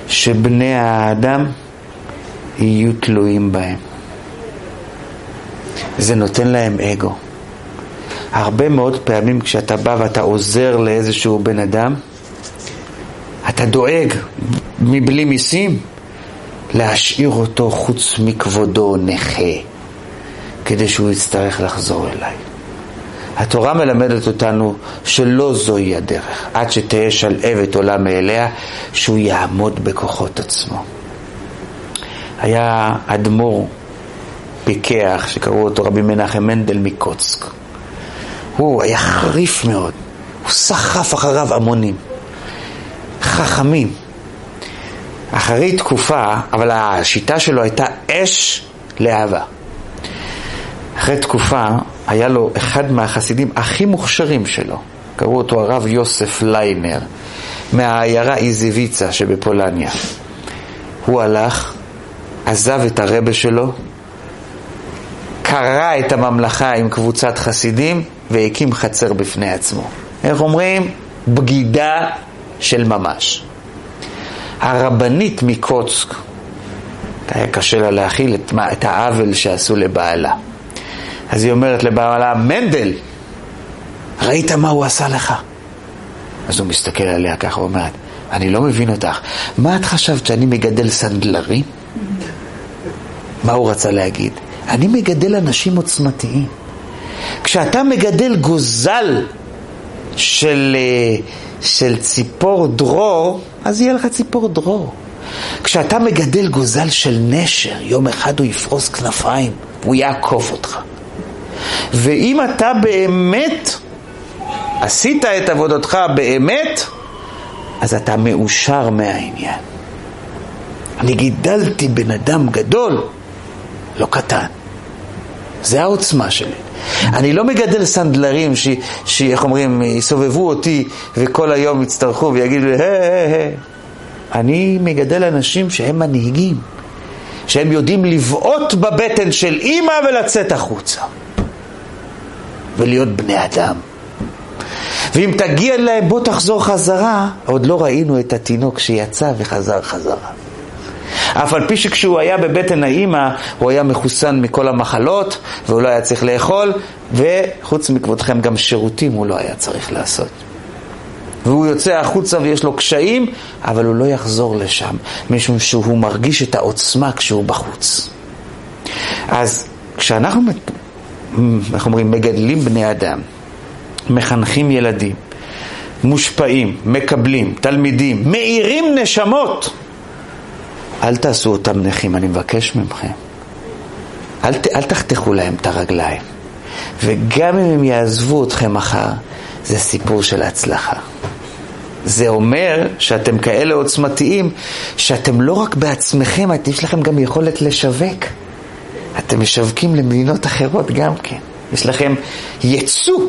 [SPEAKER 1] שבני האדם יהיו תלויים בהם. זה נותן להם אגו. הרבה מאוד פעמים כשאתה בא ואתה עוזר לאיזשהו בן אדם, אתה דואג מבלי מיסים להשאיר אותו חוץ מכבודו נכה, כדי שהוא יצטרך לחזור אליי. התורה מלמדת אותנו שלא זוהי הדרך, עד שתהיה שלהבת עולה מאליה, שהוא יעמוד בכוחות עצמו. היה אדמו"ר פיקח, שקראו אותו רבי מנחם מנדל מקוצק. הוא היה חריף מאוד, הוא סחף אחריו המונים. חכמים. אחרי תקופה, אבל השיטה שלו הייתה אש לאהבה. אחרי תקופה היה לו אחד מהחסידים הכי מוכשרים שלו, קראו אותו הרב יוסף ליינר, מהעיירה איזיביצה שבפולניה. הוא הלך עזב את הרבה שלו, קרע את הממלכה עם קבוצת חסידים והקים חצר בפני עצמו. איך אומרים? בגידה של ממש. הרבנית מקוצק, היה קשה לה להכיל את, את העוול שעשו לבעלה. אז היא אומרת לבעלה, מנדל, ראית מה הוא עשה לך? אז הוא מסתכל עליה ככה, הוא אומר, אני לא מבין אותך. מה את חשבת, שאני מגדל סנדלרים? מה הוא רצה להגיד? אני מגדל אנשים עוצמתיים. כשאתה מגדל גוזל של, אה, של ציפור דרור, אז יהיה לך ציפור דרור. כשאתה מגדל גוזל של נשר, יום אחד הוא יפרוס כנפיים, הוא יעקוף אותך. ואם אתה באמת עשית את עבודתך באמת, אז אתה מאושר מהעניין. אני גידלתי בן אדם גדול, לא קטן. זה העוצמה שלי. אני לא מגדל סנדלרים שאיך אומרים, יסובבו אותי וכל היום יצטרכו ויגידו לי, היי, היי, היי. אני מגדל אנשים שהם מנהיגים, שהם יודעים לבעוט בבטן של אימא ולצאת החוצה. ולהיות בני אדם. ואם תגיע להם, בוא תחזור חזרה, עוד לא ראינו את התינוק שיצא וחזר חזרה. אף על פי שכשהוא היה בבטן האימא, הוא היה מחוסן מכל המחלות, והוא לא היה צריך לאכול, וחוץ מכבודכם גם שירותים הוא לא היה צריך לעשות. והוא יוצא החוצה ויש לו קשיים, אבל הוא לא יחזור לשם, משום שהוא מרגיש את העוצמה כשהוא בחוץ. אז כשאנחנו, איך אומרים, מגדלים בני אדם, מחנכים ילדים, מושפעים, מקבלים, תלמידים, מאירים נשמות, אל תעשו אותם נכים, אני מבקש מכם. אל, אל תחתכו להם את הרגליים. וגם אם הם יעזבו אתכם מחר, זה סיפור של הצלחה. זה אומר שאתם כאלה עוצמתיים, שאתם לא רק בעצמכם, יש לכם גם יכולת לשווק. אתם משווקים למדינות אחרות גם כן. יש לכם יצוא,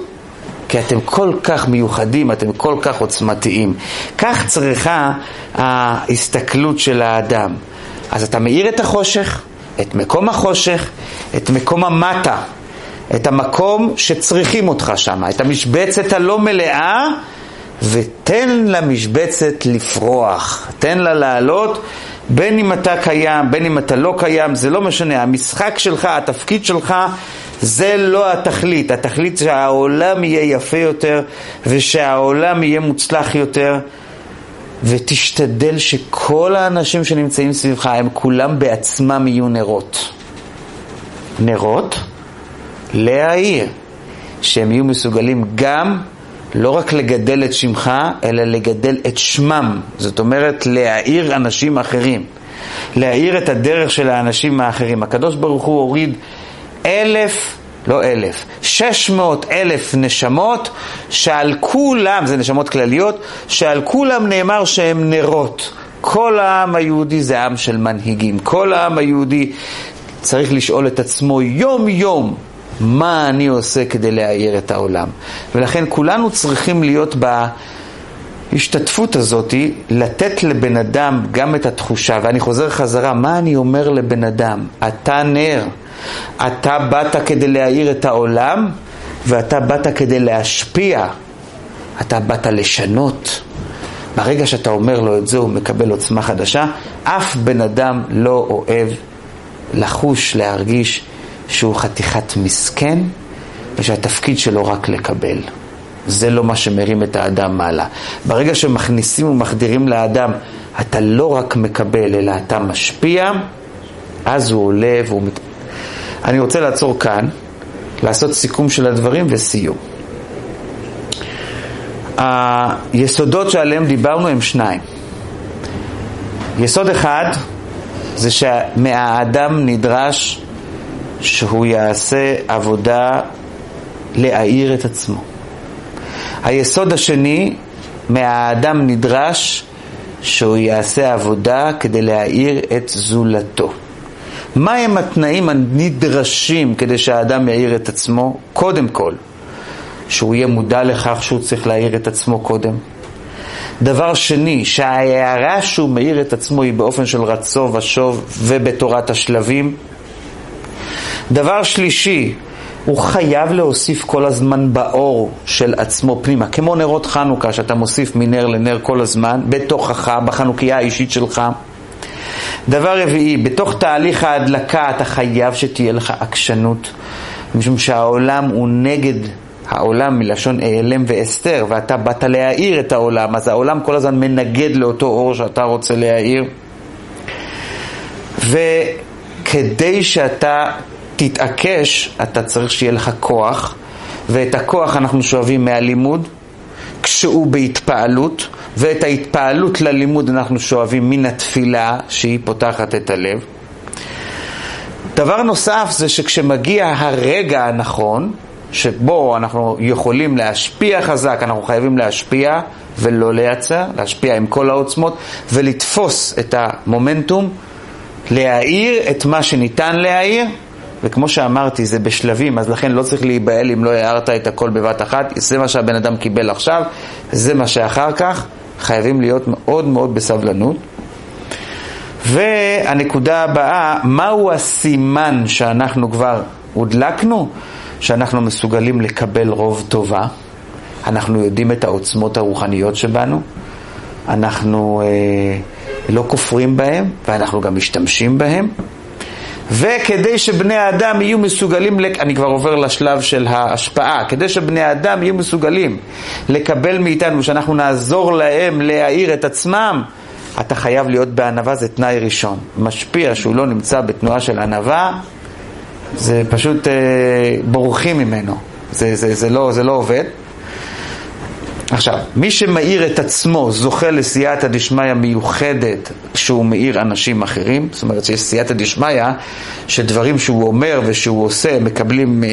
[SPEAKER 1] כי אתם כל כך מיוחדים, אתם כל כך עוצמתיים. כך צריכה ההסתכלות של האדם. אז אתה מאיר את החושך, את מקום החושך, את מקום המטה, את המקום שצריכים אותך שם, את המשבצת הלא מלאה, ותן למשבצת לפרוח, תן לה לעלות, בין אם אתה קיים, בין אם אתה לא קיים, זה לא משנה, המשחק שלך, התפקיד שלך, זה לא התכלית, התכלית שהעולם יהיה יפה יותר ושהעולם יהיה מוצלח יותר ותשתדל שכל האנשים שנמצאים סביבך הם כולם בעצמם יהיו נרות. נרות להעיר, שהם יהיו מסוגלים גם לא רק לגדל את שמך, אלא לגדל את שמם. זאת אומרת, להאיר אנשים אחרים. להאיר את הדרך של האנשים האחרים. הקדוש ברוך הוא הוריד אלף, לא אלף, שש מאות אלף נשמות שעל כולם, זה נשמות כלליות, שעל כולם נאמר שהם נרות. כל העם היהודי זה עם של מנהיגים. כל העם היהודי צריך לשאול את עצמו יום יום מה אני עושה כדי להאיר את העולם. ולכן כולנו צריכים להיות בהשתתפות הזאת, לתת לבן אדם גם את התחושה, ואני חוזר חזרה, מה אני אומר לבן אדם? אתה נר, אתה באת כדי להאיר את העולם, ואתה באת כדי להשפיע, אתה באת לשנות. ברגע שאתה אומר לו את זה, הוא מקבל עוצמה חדשה. אף בן אדם לא אוהב לחוש, להרגיש שהוא חתיכת מסכן ושהתפקיד שלו רק לקבל. זה לא מה שמרים את האדם מעלה. ברגע שמכניסים ומחדירים לאדם, אתה לא רק מקבל, אלא אתה משפיע, אז הוא עולה והוא מת... אני רוצה לעצור כאן, לעשות סיכום של הדברים וסיום. היסודות שעליהם דיברנו הם שניים. יסוד אחד זה שמהאדם נדרש שהוא יעשה עבודה להאיר את עצמו. היסוד השני, מהאדם נדרש שהוא יעשה עבודה כדי להאיר את זולתו. מהם התנאים הנדרשים כדי שהאדם יאיר את עצמו? קודם כל, שהוא יהיה מודע לכך שהוא צריך להאיר את עצמו קודם. דבר שני, שההערה שהוא מאיר את עצמו היא באופן של רצו ושוב ובתורת השלבים. דבר שלישי, הוא חייב להוסיף כל הזמן באור של עצמו פנימה, כמו נרות חנוכה, שאתה מוסיף מנר לנר כל הזמן, בתוכך, בחנוכיה האישית שלך. דבר רביעי, בתוך תהליך ההדלקה אתה חייב שתהיה לך עקשנות, משום שהעולם הוא נגד העולם מלשון העלם ואסתר, ואתה באת להאיר את העולם, אז העולם כל הזמן מנגד לאותו אור שאתה רוצה להאיר. וכדי שאתה תתעקש, אתה צריך שיהיה לך כוח, ואת הכוח אנחנו שואבים מהלימוד, כשהוא בהתפעלות, ואת ההתפעלות ללימוד אנחנו שואבים מן התפילה, שהיא פותחת את הלב. דבר נוסף זה שכשמגיע הרגע הנכון, שבו אנחנו יכולים להשפיע חזק, אנחנו חייבים להשפיע ולא לייצר, להשפיע עם כל העוצמות ולתפוס את המומנטום, להאיר את מה שניתן להאיר, וכמו שאמרתי, זה בשלבים, אז לכן לא צריך להיבהל אם לא הערת את הכל בבת אחת, זה מה שהבן אדם קיבל עכשיו, זה מה שאחר כך, חייבים להיות מאוד מאוד בסבלנות. והנקודה הבאה, מהו הסימן שאנחנו כבר הודלקנו? שאנחנו מסוגלים לקבל רוב טובה, אנחנו יודעים את העוצמות הרוחניות שבנו, אנחנו אה, לא כופרים בהם ואנחנו גם משתמשים בהם. וכדי שבני האדם יהיו מסוגלים, לק... אני כבר עובר לשלב של ההשפעה, כדי שבני האדם יהיו מסוגלים לקבל מאיתנו, שאנחנו נעזור להם להאיר את עצמם, אתה חייב להיות בענווה, זה תנאי ראשון. משפיע שהוא לא נמצא בתנועה של ענווה, זה פשוט אה, בורחים ממנו, זה, זה, זה, לא, זה לא עובד. עכשיו, מי שמאיר את עצמו זוכה לסייעתא דשמיא מיוחדת כשהוא מאיר אנשים אחרים, זאת אומרת שיש סייעתא דשמיא שדברים שהוא אומר ושהוא עושה מקבלים, אה,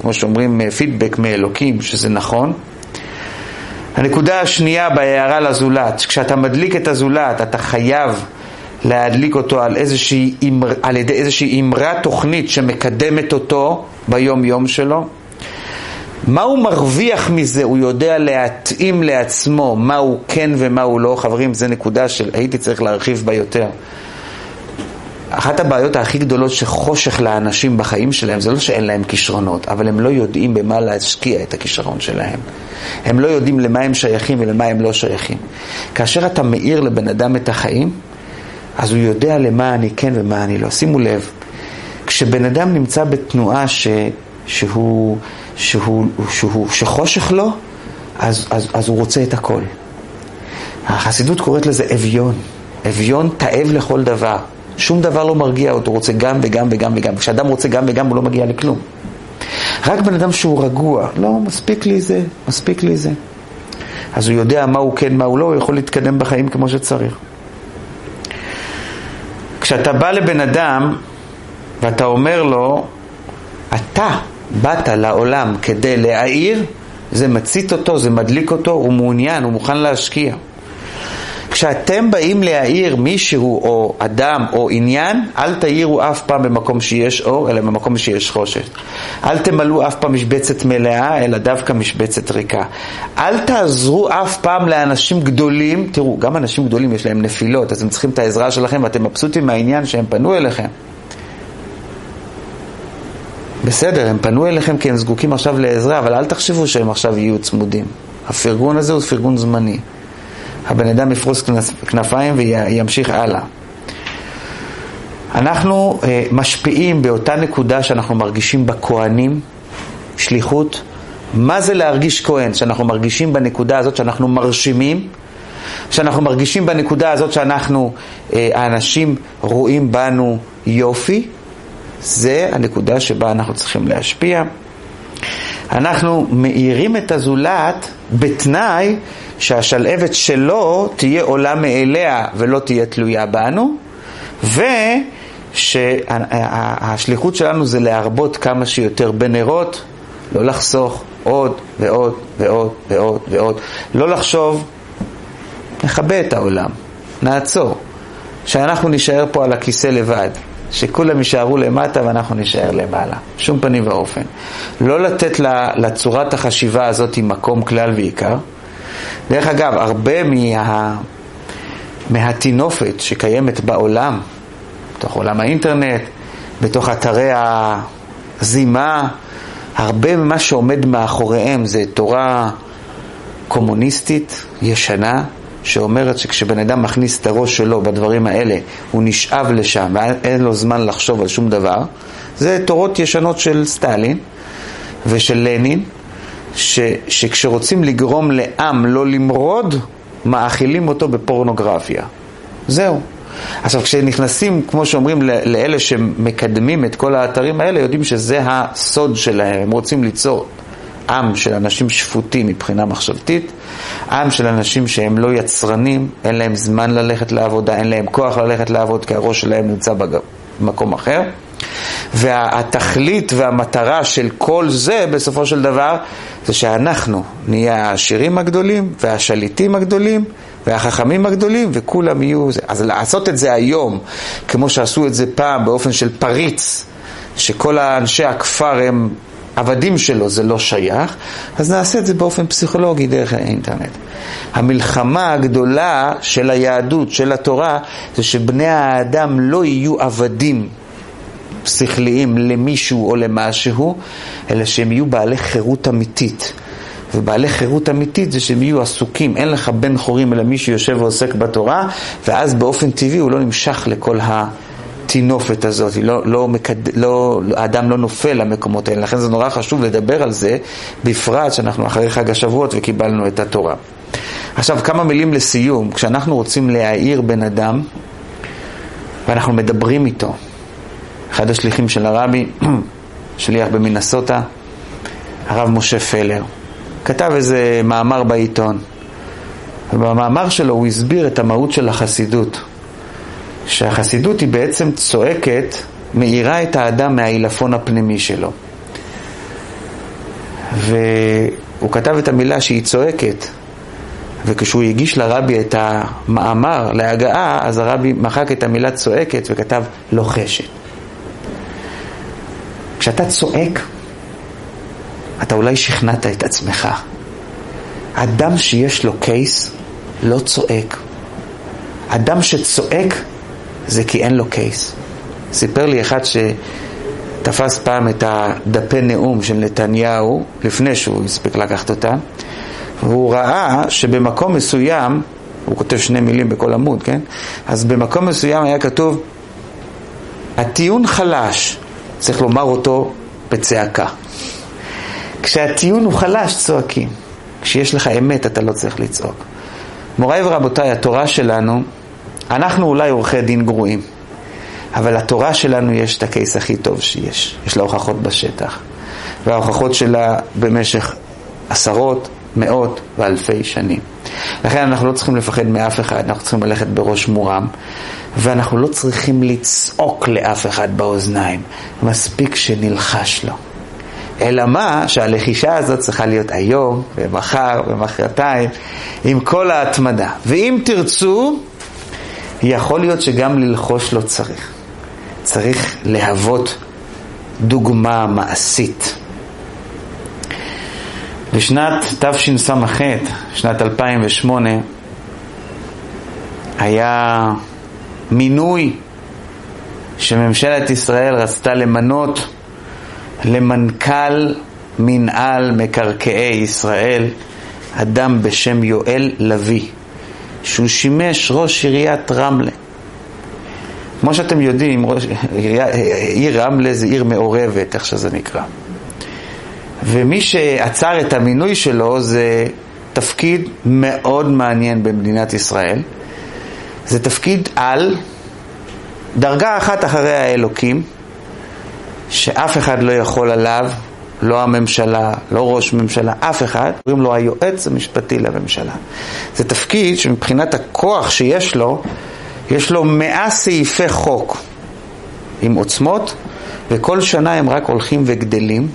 [SPEAKER 1] כמו שאומרים, אה, פידבק מאלוקים, שזה נכון. הנקודה השנייה בהערה לזולת, כשאתה מדליק את הזולת אתה חייב להדליק אותו על, איזושהי, על ידי איזושהי אמרה תוכנית שמקדמת אותו ביום יום שלו. מה הוא מרוויח מזה? הוא יודע להתאים לעצמו מה הוא כן ומה הוא לא. חברים, זו נקודה שהייתי צריך להרחיב בה יותר. אחת הבעיות הכי גדולות שחושך לאנשים בחיים שלהם זה לא שאין להם כישרונות, אבל הם לא יודעים במה להשקיע את הכישרון שלהם. הם לא יודעים למה הם שייכים ולמה הם לא שייכים. כאשר אתה מאיר לבן אדם את החיים, אז הוא יודע למה אני כן ומה אני לא. שימו לב, כשבן אדם נמצא בתנועה ש, שהוא, שהוא, שהוא, שחושך לו, אז, אז, אז הוא רוצה את הכל. החסידות קוראת לזה אביון. אביון תאב לכל דבר. שום דבר לא מרגיע אותו, הוא רוצה גם וגם וגם וגם. כשאדם רוצה גם וגם הוא לא מגיע לכלום. רק בן אדם שהוא רגוע, לא, מספיק לי זה, מספיק לי זה. אז הוא יודע מה הוא כן, מה הוא לא, הוא יכול להתקדם בחיים כמו שצריך. כשאתה בא לבן אדם ואתה אומר לו, אתה באת לעולם כדי להעיר, זה מצית אותו, זה מדליק אותו, הוא מעוניין, הוא מוכן להשקיע. כשאתם באים להעיר מישהו או אדם או עניין, אל תאירו אף פעם במקום שיש אור, אלא במקום שיש חושך. אל תמלאו אף פעם משבצת מלאה, אלא דווקא משבצת ריקה. אל תעזרו אף פעם לאנשים גדולים, תראו, גם אנשים גדולים יש להם נפילות, אז הם צריכים את העזרה שלכם ואתם מבסוטים מהעניין שהם פנו אליכם. בסדר, הם פנו אליכם כי הם זקוקים עכשיו לעזרה, אבל אל תחשבו שהם עכשיו יהיו צמודים. הפרגון הזה הוא פרגון זמני. הבן אדם יפרוס כנפיים וימשיך הלאה. אנחנו אה, משפיעים באותה נקודה שאנחנו מרגישים בכהנים, שליחות. מה זה להרגיש כהן? שאנחנו מרגישים בנקודה הזאת שאנחנו מרשימים, שאנחנו מרגישים בנקודה הזאת שאנחנו, אה, האנשים רואים בנו יופי, זה הנקודה שבה אנחנו צריכים להשפיע. אנחנו מאירים את הזולת בתנאי שהשלהבת שלו תהיה עולה מאליה ולא תהיה תלויה בנו, ושהשליחות שלנו זה להרבות כמה שיותר בנרות, לא לחסוך עוד ועוד ועוד ועוד ועוד, לא לחשוב, נכבה את העולם, נעצור, שאנחנו נישאר פה על הכיסא לבד. שכולם יישארו למטה ואנחנו נישאר למעלה. שום פנים ואופן. לא לתת לצורת החשיבה הזאת מקום כלל ועיקר, דרך אגב, הרבה מה... מהטינופת שקיימת בעולם, בתוך עולם האינטרנט, בתוך אתרי הזימה, הרבה ממה שעומד מאחוריהם זה תורה קומוניסטית, ישנה, שאומרת שכשבן אדם מכניס את הראש שלו בדברים האלה, הוא נשאב לשם ואין לו זמן לחשוב על שום דבר. זה תורות ישנות של סטלין ושל לנין, ש, שכשרוצים לגרום לעם לא למרוד, מאכילים אותו בפורנוגרפיה. זהו. עכשיו, כשנכנסים, כמו שאומרים, לאלה שמקדמים את כל האתרים האלה, יודעים שזה הסוד שלהם, הם רוצים ליצור עם של אנשים שפוטים מבחינה מחשבתית, עם של אנשים שהם לא יצרנים, אין להם זמן ללכת לעבודה, אין להם כוח ללכת לעבוד, כי הראש שלהם נמצא במקום אחר. והתכלית והמטרה של כל זה, בסופו של דבר, זה שאנחנו נהיה העשירים הגדולים והשליטים הגדולים והחכמים הגדולים וכולם יהיו... אז לעשות את זה היום, כמו שעשו את זה פעם באופן של פריץ, שכל האנשי הכפר הם עבדים שלו, זה לא שייך, אז נעשה את זה באופן פסיכולוגי דרך האינטרנט. המלחמה הגדולה של היהדות, של התורה, זה שבני האדם לא יהיו עבדים שכליים למישהו או למשהו, אלא שהם יהיו בעלי חירות אמיתית. ובעלי חירות אמיתית זה שהם יהיו עסוקים, אין לך בן חורים אלא מי שיושב ועוסק בתורה, ואז באופן טבעי הוא לא נמשך לכל הטינופת הזאת, לא, לא מקד... לא, האדם לא נופל למקומות האלה, לכן זה נורא חשוב לדבר על זה, בפרט שאנחנו אחרי חג השבועות וקיבלנו את התורה. עכשיו כמה מילים לסיום, כשאנחנו רוצים להעיר בן אדם ואנחנו מדברים איתו, אחד השליחים של הרבי, שליח במינסוטה, הרב משה פלר, כתב איזה מאמר בעיתון. ובמאמר שלו הוא הסביר את המהות של החסידות. שהחסידות היא בעצם צועקת, מאירה את האדם מהעילפון הפנימי שלו. והוא כתב את המילה שהיא צועקת, וכשהוא הגיש לרבי את המאמר להגעה, אז הרבי מחק את המילה צועקת וכתב לוחשת. כשאתה צועק, אתה אולי שכנעת את עצמך. אדם שיש לו קייס לא צועק. אדם שצועק זה כי אין לו קייס. סיפר לי אחד שתפס פעם את הדפי נאום של נתניהו, לפני שהוא הספיק לקחת אותם, והוא ראה שבמקום מסוים, הוא כותב שני מילים בכל עמוד, כן? אז במקום מסוים היה כתוב, הטיעון חלש, צריך לומר אותו בצעקה. כשהטיעון הוא חלש, צועקים. כשיש לך אמת, אתה לא צריך לצעוק. מוריי ורבותיי, התורה שלנו, אנחנו אולי עורכי דין גרועים, אבל התורה שלנו יש את הקייס הכי טוב שיש. יש לה הוכחות בשטח. וההוכחות שלה במשך עשרות, מאות ואלפי שנים. לכן אנחנו לא צריכים לפחד מאף אחד, אנחנו צריכים ללכת בראש מורם, ואנחנו לא צריכים לצעוק לאף אחד באוזניים, מספיק שנלחש לו. אלא מה, שהלחישה הזאת צריכה להיות היום, ומחר, ומחרתיים, עם כל ההתמדה. ואם תרצו, יכול להיות שגם ללחוש לא צריך. צריך להוות דוגמה מעשית. בשנת תשס"ח, שנת 2008, היה מינוי שממשלת ישראל רצתה למנות למנכ"ל מנהל מקרקעי ישראל, אדם בשם יואל לביא, שהוא שימש ראש עיריית רמלה. כמו שאתם יודעים, ראש, עיר רמלה זה עיר מעורבת, איך שזה נקרא. ומי שעצר את המינוי שלו זה תפקיד מאוד מעניין במדינת ישראל. זה תפקיד על, דרגה אחת אחרי האלוקים, שאף אחד לא יכול עליו, לא הממשלה, לא ראש ממשלה, אף אחד, קוראים לו היועץ המשפטי לממשלה. זה תפקיד שמבחינת הכוח שיש לו, יש לו מאה סעיפי חוק עם עוצמות, וכל שנה הם רק הולכים וגדלים,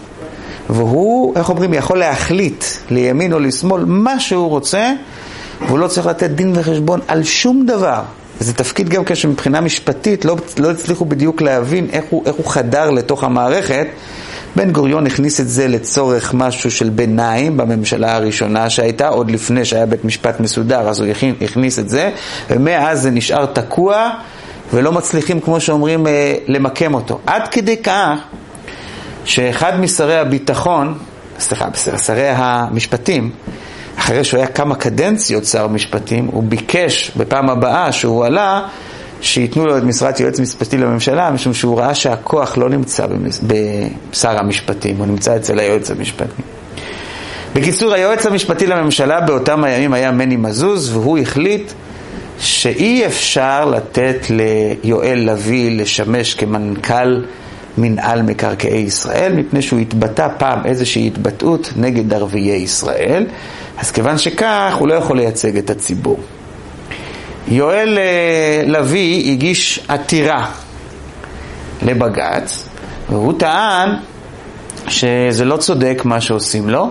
[SPEAKER 1] והוא, איך אומרים, יכול להחליט לימין או לשמאל מה שהוא רוצה, והוא לא צריך לתת דין וחשבון על שום דבר. וזה תפקיד גם כשמבחינה משפטית לא, לא הצליחו בדיוק להבין איך הוא, איך הוא חדר לתוך המערכת, בן גוריון הכניס את זה לצורך משהו של ביניים בממשלה הראשונה שהייתה, עוד לפני שהיה בית משפט מסודר, אז הוא הכניס את זה, ומאז זה נשאר תקוע ולא מצליחים, כמו שאומרים, אה, למקם אותו. עד כדי כך שאחד משרי הביטחון, סליחה, שרי המשפטים, אחרי שהוא היה כמה קדנציות שר משפטים, הוא ביקש בפעם הבאה שהוא עלה, שייתנו לו את משרת יועץ משפטי לממשלה, משום שהוא ראה שהכוח לא נמצא בשר המשפטים, הוא נמצא אצל היועץ המשפטי. בקיצור, היועץ המשפטי לממשלה באותם הימים היה מני מזוז, והוא החליט שאי אפשר לתת ליואל לביא לשמש כמנכ"ל מנהל מקרקעי ישראל, מפני שהוא התבטא פעם איזושהי התבטאות נגד ערביי ישראל, אז כיוון שכך הוא לא יכול לייצג את הציבור. יואל אה, לביא הגיש עתירה לבג"ץ, והוא טען שזה לא צודק מה שעושים לו,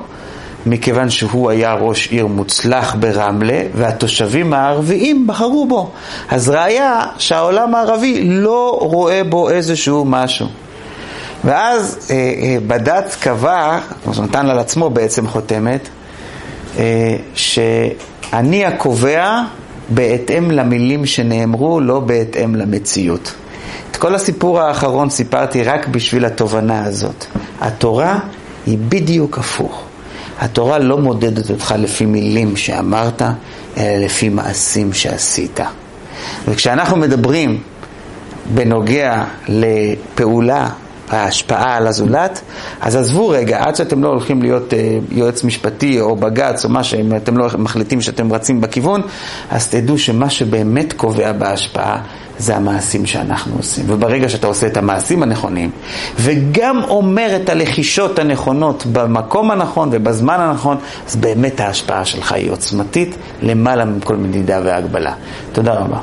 [SPEAKER 1] מכיוון שהוא היה ראש עיר מוצלח ברמלה, והתושבים הערביים בחרו בו. אז ראיה שהעולם הערבי לא רואה בו איזשהו משהו. ואז אה, אה, בד"ץ קבע, כמו שנתן על עצמו בעצם חותמת, אה, שאני הקובע בהתאם למילים שנאמרו, לא בהתאם למציאות. את כל הסיפור האחרון סיפרתי רק בשביל התובנה הזאת. התורה היא בדיוק הפוך. התורה לא מודדת אותך לפי מילים שאמרת, אלא לפי מעשים שעשית. וכשאנחנו מדברים בנוגע לפעולה ההשפעה על הזולת, אז עזבו רגע, עד שאתם לא הולכים להיות אה, יועץ משפטי או בג"ץ או מה שאם אתם לא מחליטים שאתם רצים בכיוון, אז תדעו שמה שבאמת קובע בהשפעה זה המעשים שאנחנו עושים. וברגע שאתה עושה את המעשים הנכונים, וגם אומר את הלחישות הנכונות במקום הנכון ובזמן הנכון, אז באמת ההשפעה שלך היא עוצמתית, למעלה מכל מדידה והגבלה. תודה רבה.